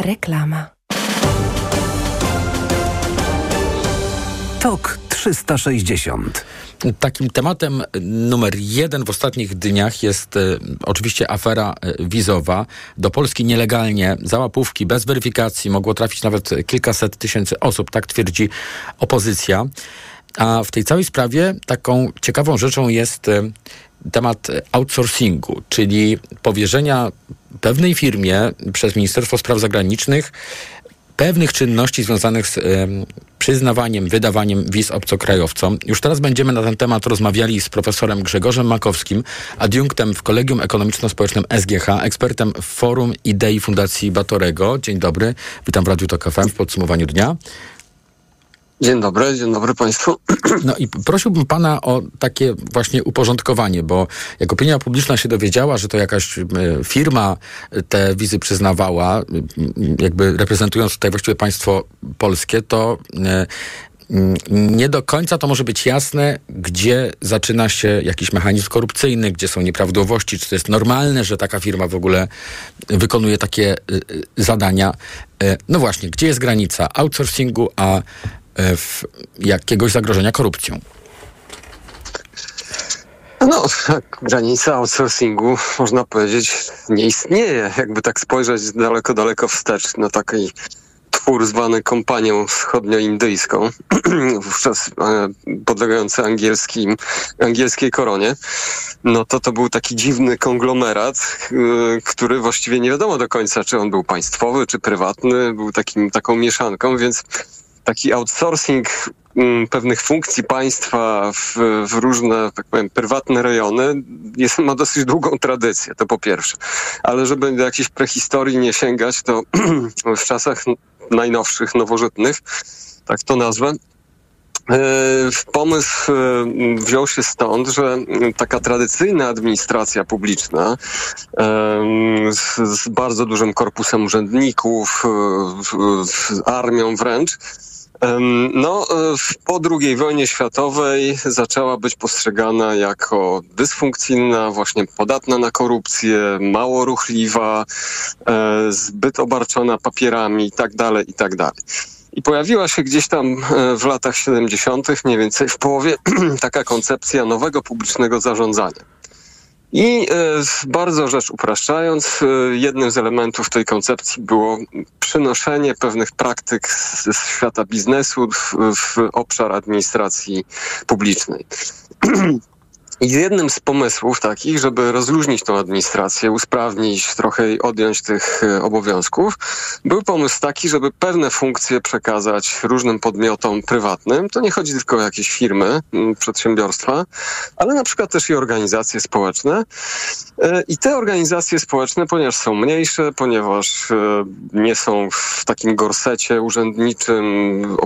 Reklama. TOK 360. Takim tematem numer jeden w ostatnich dniach jest e, oczywiście afera e, wizowa. Do Polski nielegalnie, za łapówki, bez weryfikacji mogło trafić nawet kilkaset tysięcy osób, tak twierdzi opozycja. A w tej całej sprawie taką ciekawą rzeczą jest e, temat outsourcingu, czyli powierzenia pewnej firmie przez Ministerstwo Spraw Zagranicznych pewnych czynności związanych z przyznawaniem, wydawaniem wiz obcokrajowcom. Już teraz będziemy na ten temat rozmawiali z profesorem Grzegorzem Makowskim, adiunktem w Kolegium Ekonomiczno-Społecznym SGH, ekspertem w Forum Idei Fundacji Batorego. Dzień dobry, witam w Radiu Tok FM w podsumowaniu dnia. Dzień dobry, dzień dobry Państwu. No i prosiłbym Pana o takie właśnie uporządkowanie, bo jak opinia publiczna się dowiedziała, że to jakaś e, firma te wizy przyznawała, e, jakby reprezentując tutaj właściwie państwo polskie, to e, nie do końca to może być jasne, gdzie zaczyna się jakiś mechanizm korupcyjny, gdzie są nieprawidłowości, czy to jest normalne, że taka firma w ogóle wykonuje takie zadania. No właśnie, gdzie jest granica outsourcingu, a jakiegoś zagrożenia korupcją? No, tak, granica outsourcingu, można powiedzieć, nie istnieje. Jakby tak spojrzeć daleko, daleko wstecz na taki twór zwany kompanią wschodnioindyjską, wówczas e, podlegający angielskim, angielskiej koronie, no to to był taki dziwny konglomerat, e, który właściwie nie wiadomo do końca, czy on był państwowy, czy prywatny, był takim, taką mieszanką, więc taki outsourcing mm, pewnych funkcji państwa w, w, różne, tak powiem, prywatne rejony jest, ma dosyć długą tradycję, to po pierwsze. Ale żeby do jakiejś prehistorii nie sięgać, to w czasach najnowszych, nowożytnych, tak to nazwę, e, Pomysł e, wziął się stąd, że taka tradycyjna administracja publiczna z, z bardzo dużym korpusem urzędników, armią wręcz, no, e, po II wojnie światowej zaczęła być postrzegana jako dysfunkcyjna, właśnie podatna na korupcję, mało ruchliwa, e, zbyt obarczona papierami itd., tak itd. Tak I pojawiła się gdzieś tam e, w latach 70., mniej więcej w połowie, taka koncepcja nowego publicznego zarządzania. I e, bardzo rzecz upraszczając, jednym z elementów tej koncepcji było przynoszenie pewnych praktyk z, świata biznesu w, w obszar administracji publicznej. I jednym z pomysłów takich, żeby rozluźnić tą administrację, usprawnić, trochę odjąć tych e, obowiązków, był pomysł taki, żeby pewne funkcje przekazać różnym podmiotom prywatnym. To nie chodzi tylko o jakieś firmy, przedsiębiorstwa, ale na przykład też i organizacje społeczne. E, I te organizacje społeczne, ponieważ są mniejsze, ponieważ e, nie są w takim gorsecie urzędniczym,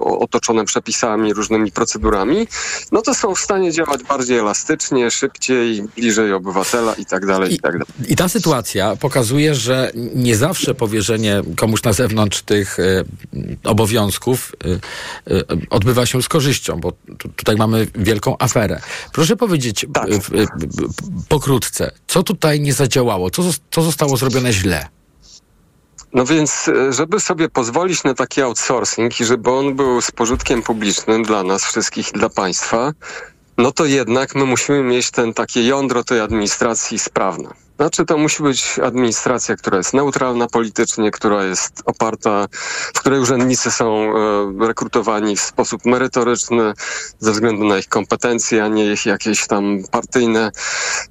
otoczone przepisami, różnymi procedurami, no to są w stanie działać bardziej elastycznie szybciej, bliżej obywatela i tak dalej, i, tak dalej. I ta sytuacja pokazuje, że nie zawsze powierzenie komuś na zewnątrz tych y, obowiązków y, y, odbywa się z korzyścią, bo tu, tutaj mamy wielką aferę. Proszę powiedzieć tak. pokrótce, co tutaj nie zadziałało, co, co zostało zrobione źle? No więc, żeby sobie pozwolić na taki outsourcing i żeby on był z pożytkiem publicznym dla nas wszystkich i dla państwa, no to jednak my musimy mieć ten takie jądro tej administracji sprawne. Znaczy to musi być administracja, która jest neutralna politycznie, która jest oparta, w której urzędnicy są e, rekrutowani w sposób merytoryczny ze względu na ich kompetencje, a nie ich jakieś tam partyjne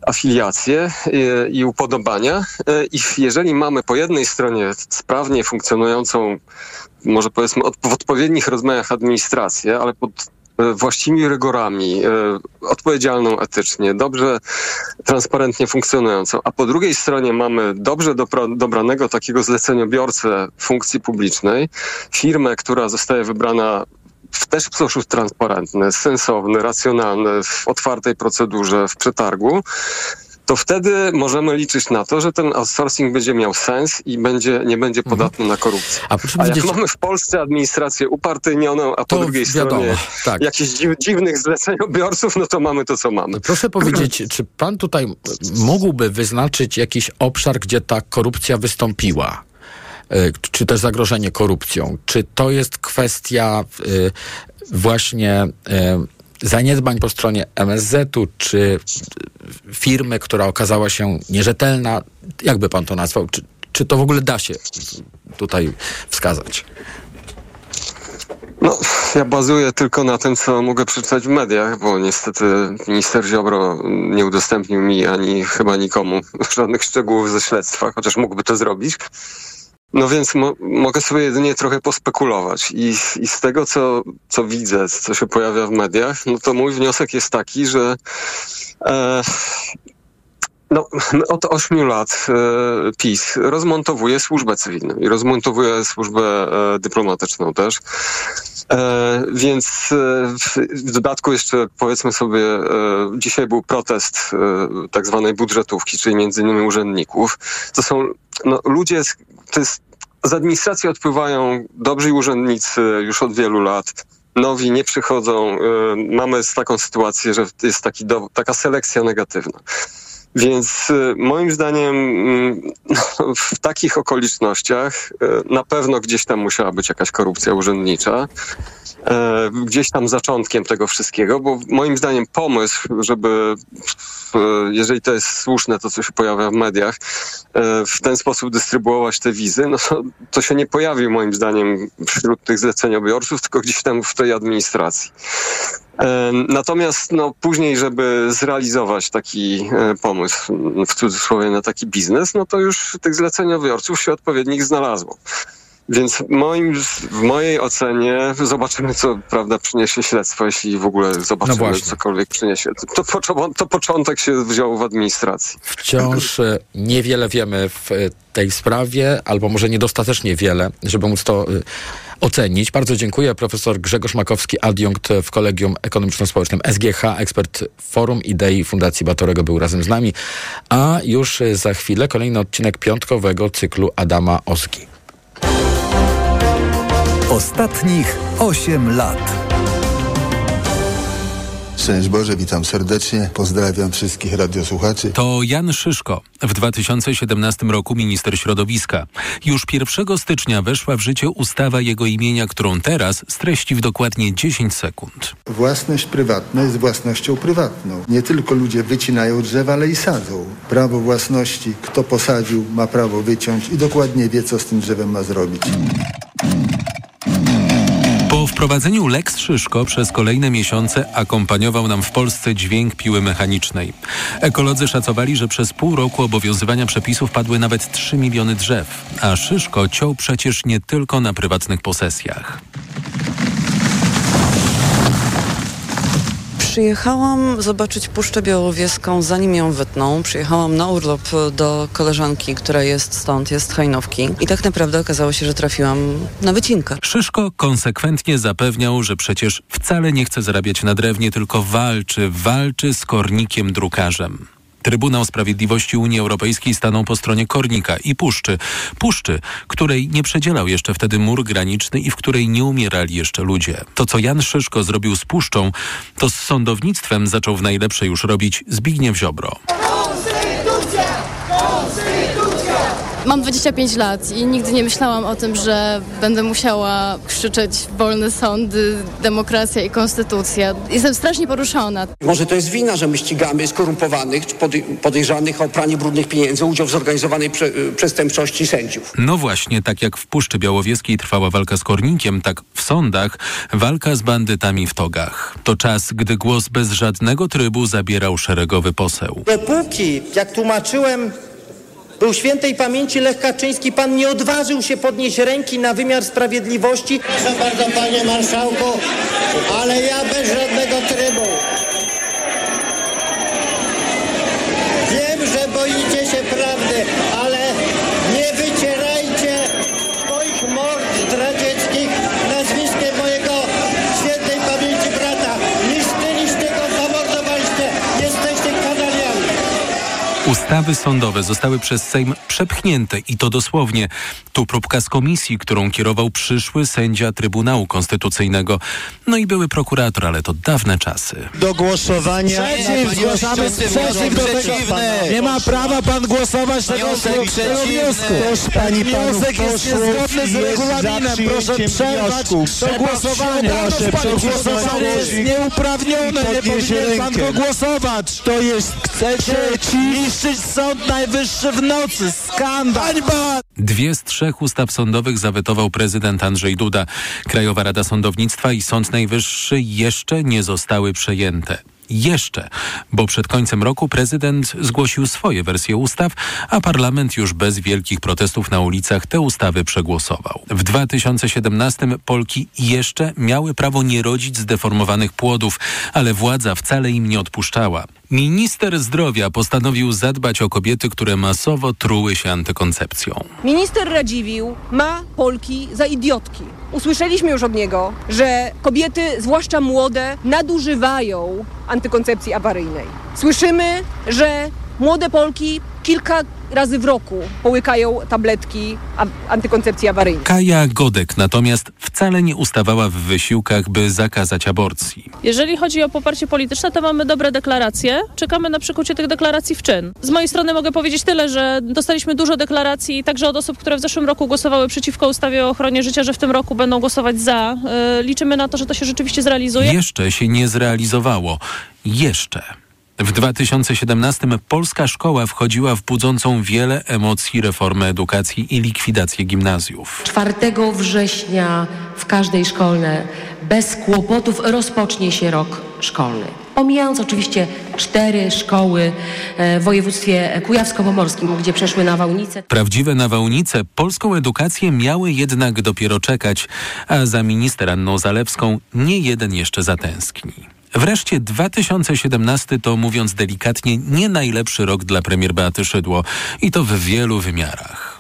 afiliacje i, i upodobania. E, I jeżeli mamy po jednej stronie sprawnie funkcjonującą może powiedzmy od, w odpowiednich rozmiarach administrację, ale pod E, właściwymi rygorami, e, odpowiedzialną etycznie, dobrze, transparentnie funkcjonującą, a po drugiej stronie mamy dobrze dobranego takiego zleceniobiorcę funkcji publicznej, firmę, która zostaje wybrana w też w sposób transparentny, sensowny, racjonalny, w otwartej procedurze, w przetargu, to wtedy możemy liczyć na to, że ten outsourcing będzie miał sens i będzie, nie będzie mhm. podatny mhm. na korupcję. A, a jak mamy w Polsce administrację upartyjnioną, a po drugiej wiadomo, stronie tak. jakichś dziw, dziwnych zleceniobiorców, no to mamy to, co mamy. Proszę powiedzieć, czy pan tutaj mógłby wyznaczyć jakiś obszar, gdzie ta korupcja wystąpiła? E, czy też zagrożenie korupcją? Czy to jest kwestia e, właśnie e, zaniedbań po stronie MSZ-u, czy firmy, która okazała się nierzetelna, jakby pan to nazwał? Czy, czy to w ogóle da się tutaj wskazać? No, ja bazuję tylko na tym, co mogę przeczytać w mediach, bo niestety minister Ziobro nie udostępnił mi ani chyba nikomu żadnych szczegółów ze śledztwa, chociaż mógłby to zrobić. No więc mo mogę sobie jedynie trochę pospekulować I, i z tego, co, co widzę, co się pojawia w mediach, no to mój wniosek jest taki, że e, no, od ośmiu lat e, PiS rozmontowuje służbę cywilną i rozmontowuje służbę e, dyplomatyczną też. E, więc e, w, w dodatku jeszcze powiedzmy sobie, e, dzisiaj był protest e, tak zwanej budżetówki, czyli między innymi urzędników. To są no, ludzie, to jest, z administracji odpływają dobrzy urzędnicy już od wielu lat. Nowi nie przychodzą. E, mamy taką sytuację, że jest taki taka selekcja negatywna. Więc y, moim zdaniem mm, w takich okolicznościach y, na pewno gdzieś tam musiała być jakaś korupcja urzędnicza. e, Gdzieś tam zaczątkiem tego wszystkiego, bo moim zdaniem pomysł, żeby, jeżeli to jest słuszne, to co się pojawia w mediach, e, w ten sposób dystrybuować te wizy, no to, to się nie pojawił moim zdaniem wśród tych zleceniobiorców, tylko gdzieś tam w tej administracji. Natomiast no, później, żeby zrealizować taki e, pomysł, m, w cudzysłowie, na taki biznes, no to już tych zleceniobiorców się odpowiednich znalazło. Więc moim, w mojej ocenie zobaczymy, co prawda przyniesie śledztwo, jeśli w ogóle zobaczymy właśnie. cokolwiek przyniesie. To, to początek się wziął w administracji. Wciąż e, niewiele wiemy w e, tej sprawie, albo może niedostatecznie wiele, żeby móc to ocenić. Bardzo dziękuję. Profesor Grzegorz Makowski, adiunkt w Kolegium Ekonomiczno-Społecznym SGH, ekspert Forum Idei Fundacji Batorego był razem z nami. A już za chwilę kolejny odcinek piątkowego cyklu Adama Oski. Ostatnich 8 lat. Szczęść Boże, witam serdecznie. Pozdrawiam wszystkich radiosłuchaczy. To Jan Szyszko, w 2017 roku minister środowiska. Już 1 stycznia weszła w życie ustawa jego imienia, którą teraz streści w dokładnie 10 sekund. Własność prywatna jest własnością prywatną. Nie tylko ludzie wycinają drzewa, ale i sadzą. Prawo własności, kto posadził, ma prawo wyciąć i dokładnie wie, co z tym drzewem ma zrobić. Po wprowadzeniu Lex Szyszko przez kolejne miesiące akompaniował nam w Polsce dźwięk piły mechanicznej. Ekolodzy szacowali, że przez pół roku obowiązywania przepisów padły nawet 3 miliony drzew, a Szyszko ciął przecież nie tylko na prywatnych posesjach. Przyjechałam zobaczyć Puszczę Białowieską, zanim ją wytną. Przyjechałam na urlop do koleżanki, która jest stąd, jest z Hajnówki. I tak naprawdę okazało się, że trafiłam na wycinkę. Szyszko konsekwentnie zapewniał, że przecież wcale nie chce zarabiać na drewnie, tylko walczy, walczy z kornikiem drukarzem. Trybunał Sprawiedliwości Unii Europejskiej stanął po stronie Kornika i Puszczy. Puszczy, której nie przedzielał jeszcze wtedy mur graniczny i w której nie umierali jeszcze ludzie. To, co Jan Szyszko zrobił z Puszczą, to z sądownictwem zaczął w najlepsze już robić Zbigniew Ziobro. Mam 25 lat i nigdy nie myślałam o tym, że będę musiała krzyczeć wolne sądy, demokracja i konstytucja. Jestem strasznie poruszona. Może to jest wina, że my ścigamy skorumpowanych, podejrzanych o pranie brudnych pieniędzy, udział w zorganizowanej prze- przestępczości sędziów. No właśnie, tak jak w Puszczy Białowieskiej trwała walka z kornikiem, tak w sądach walka z bandytami w togach. To czas, gdy głos bez żadnego trybu zabierał szeregowy poseł. Dopóki, jak tłumaczyłem, był świętej pamięci Lech Kaczyński, pan nie odważył się podnieść ręki na wymiar sprawiedliwości. Proszę bardzo, panie marszałku, ale ja bez żadnego trybu. Ustawy sądowe zostały przez Sejm przepchnięte i to dosłownie. Tu próbka z komisji, którą kierował przyszły sędzia Trybunału Konstytucyjnego. No i były prokurator, ale to dawne czasy. Do głosowania. Przeciw, zgłaszamy sprzeciw do tego. Nie ma prawa pan głosować tego, tego wniosku. Pani Wniosek jest niezgodny z regulaminem. Proszę przerwać to głosowanie. Proszę głosowanie jest nieuprawnione. Nie powinien pan go głosować. To jest, chcecie Sąd Najwyższy w nocy. Skandal. Hańba. Dwie z trzech ustaw sądowych zawetował prezydent Andrzej Duda. Krajowa Rada Sądownictwa i Sąd Najwyższy jeszcze nie zostały przejęte. Jeszcze, bo przed końcem roku prezydent zgłosił swoje wersje ustaw, a parlament już bez wielkich protestów na ulicach te ustawy przegłosował. W 2017 Polki jeszcze miały prawo nie rodzić zdeformowanych płodów, ale władza wcale im nie odpuszczała. Minister zdrowia postanowił zadbać o kobiety, które masowo truły się antykoncepcją. Minister Radziwił ma Polki za idiotki. Usłyszeliśmy już od niego, że kobiety, zwłaszcza młode, nadużywają antykoncepcji awaryjnej. Słyszymy, że młode Polki kilka razy w roku połykają tabletki antykoncepcji awaryjnej. Kaja Godek natomiast wcale nie ustawała w wysiłkach, by zakazać aborcji. Jeżeli chodzi o poparcie polityczne, to mamy dobre deklaracje. Czekamy na przekucie tych deklaracji w czyn. Z mojej strony mogę powiedzieć tyle, że dostaliśmy dużo deklaracji także od osób, które w zeszłym roku głosowały przeciwko ustawie o ochronie życia, że w tym roku będą głosować za. Yy, liczymy na to, że to się rzeczywiście zrealizuje. Jeszcze się nie zrealizowało. Jeszcze. W 2017 polska szkoła wchodziła w budzącą wiele emocji reformę edukacji i likwidację gimnazjów. 4 września w każdej szkole bez kłopotów rozpocznie się rok szkolny. Pomijając oczywiście cztery szkoły w województwie kujawsko-pomorskim, gdzie przeszły nawałnice. Prawdziwe nawałnice polską edukację miały jednak dopiero czekać, a za minister Anną Zalewską nie jeden jeszcze zatęskni. Wreszcie 2017 to, mówiąc delikatnie, nie najlepszy rok dla premier Beaty Szydło i to w wielu wymiarach.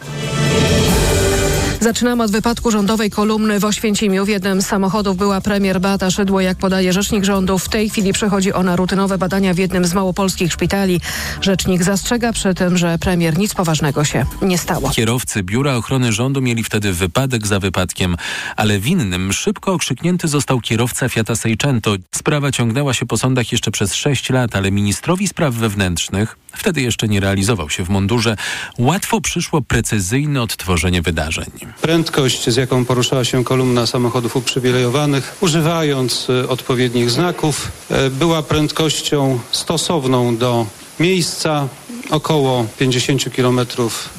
Zaczynamy od wypadku rządowej kolumny w Oświęcimiu. W jednym z samochodów była premier Beata Szydło. Jak podaje rzecznik rządu, w tej chwili przechodzi ona rutynowe badania w jednym z małopolskich szpitali. Rzecznik zastrzega przy tym, że premier nic poważnego się nie stało. Kierowcy Biura Ochrony Rządu mieli wtedy wypadek za wypadkiem, ale winnym szybko okrzyknięty został kierowca Fiata Seicento. Sprawa ciągnęła się po sądach jeszcze przez sześć lat, ale ministrowi spraw wewnętrznych, wtedy jeszcze nie realizował się w mundurze, łatwo przyszło precyzyjne odtworzenie wydarzeń. Prędkość, z jaką poruszała się kolumna samochodów uprzywilejowanych, używając odpowiednich znaków, była prędkością stosowną do miejsca, około 50 km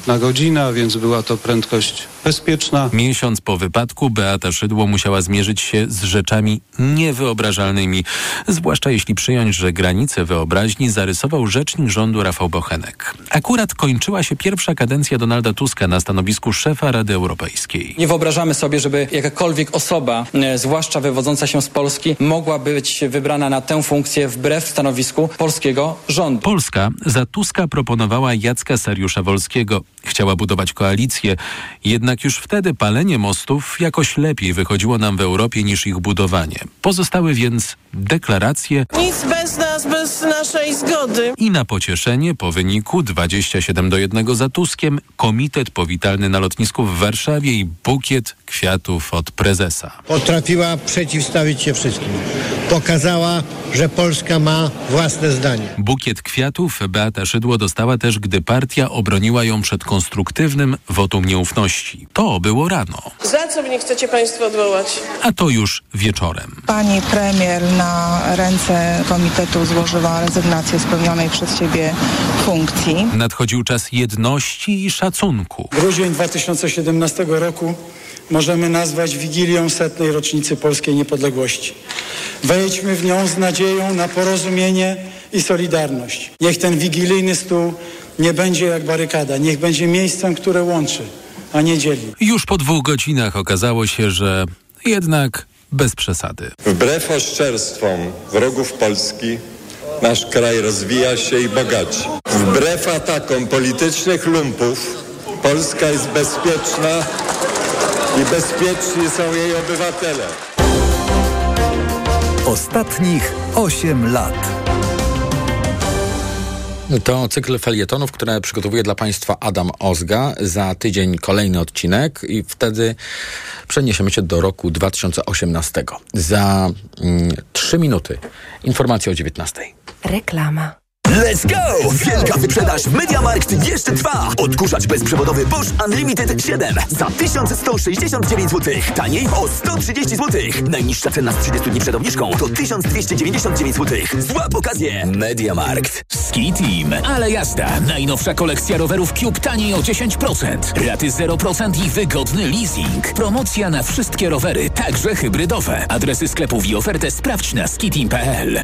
na godzinę, więc była to prędkość bezpieczna. Miesiąc po wypadku Beata Szydło musiała zmierzyć się z rzeczami niewyobrażalnymi, zwłaszcza jeśli przyjąć, że granice wyobraźni zarysował rzecznik rządu Rafał Bochenek. Akurat kończyła się pierwsza kadencja Donalda Tuska na stanowisku szefa Rady Europejskiej. Nie wyobrażamy sobie, żeby jakakolwiek osoba, e, zwłaszcza wywodząca się z Polski, mogła być wybrana na tę funkcję wbrew stanowisku polskiego rządu. Polska za Tuska proponowała Jacka Sariusza Wolskiego. Chciała budować koalicję, jednak już wtedy palenie mostów jakoś lepiej wychodziło nam w Europie niż ich budowanie. Pozostały więc deklaracje Nic bez nas, bez naszej zgody. i na pocieszenie po wyniku 27 do 1 za Tuskiem komitet powitalny na lotnisku w Warszawie i bukiet kwiatów od prezesa. Potrafiła przeciwstawić się wszystkim. Pokazała, że Polska ma własne zdanie. Bukiet kwiatów Beata Szydło dostała też, gdy partia obroniła ją przed konstruktywnym wotum nieufności. To było rano, Za co mnie chcecie państwo odwołać? a to już wieczorem. Pani premier na ręce komitetu złożyła rezygnację z pełnionej przez siebie funkcji. Nadchodził czas jedności i szacunku. Grudzień 2017 roku możemy nazwać wigilią setnej rocznicy polskiej niepodległości. Wejdźmy w nią z nadzieją na porozumienie i solidarność. Niech ten wigilijny stół nie będzie jak barykada, niech będzie miejscem, które łączy, a nie dzieli. Już po dwóch godzinach okazało się, że jednak bez przesady. Wbrew oszczerstwom wrogów Polski nasz kraj rozwija się i bogaci. Wbrew atakom politycznych lumpów Polska jest bezpieczna i bezpieczni są jej obywatele. Ostatnich 8 lat. To cykl felietonów, które przygotowuje dla Państwa Adam Ozga. Za tydzień kolejny odcinek i wtedy przeniesiemy się do roku 2018. Za mm, 3 minuty informacja o 19. Reklama. Let's go! Wielka wyprzedaż w Mediamarkt jeszcze trwa! Odkurzacz bezprzewodowy Bosch Unlimited 7 za 1169 zł. Taniej o 130 zł. Najniższa cena z 30 dni przed obniżką to 1299 zł. Złap okazję! Mediamarkt. Ski Team. Ale jazda. Najnowsza kolekcja rowerów Cube taniej o 10%. Raty 0% i wygodny leasing. Promocja na wszystkie rowery, także hybrydowe. Adresy sklepów i ofertę sprawdź na skiteam.pl.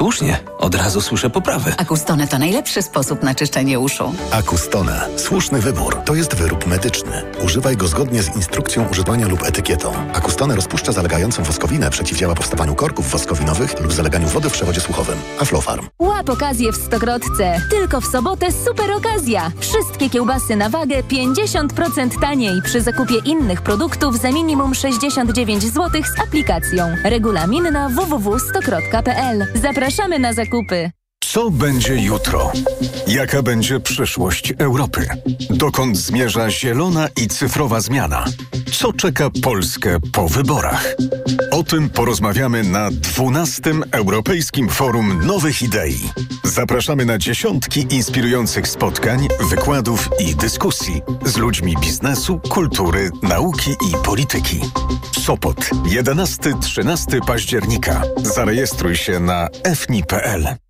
Słusznie, od razu słyszę poprawy. Acustone to najlepszy sposób na czyszczenie uszu. Acustone. Słuszny wybór. To jest wyrób medyczny. Używaj go zgodnie z instrukcją używania lub etykietą. Acustone rozpuszcza zalegającą woskowinę, przeciwdziała powstawaniu korków woskowinowych lub zaleganiu wody w przewodzie słuchowym. Aflofarm. Łap okazję w Stokrotce. Tylko w sobotę super okazja. Wszystkie kiełbasy na wagę 50% taniej przy zakupie innych produktów za minimum 69 zł z aplikacją. Regulamin na www.stokrotka.pl. Zapraszamy na zakupy. Co będzie jutro? Jaka będzie przyszłość Europy? Dokąd zmierza zielona i cyfrowa zmiana? Co czeka Polskę po wyborach? O tym porozmawiamy na 12. Europejskim Forum Nowych Idei. Zapraszamy na dziesiątki inspirujących spotkań, wykładów i dyskusji z ludźmi biznesu, kultury, nauki i polityki. Sopot 11-13 października. Zarejestruj się na fni.pl.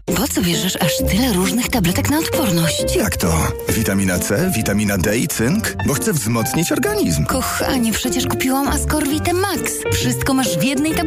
Po co bierzesz aż tyle różnych tabletek na odporność? Jak to? Witamina C, witamina D i cynk? Bo chcę wzmocnić organizm. Kochanie, przecież kupiłam Ascorvite Max. Wszystko masz w jednej tabletce.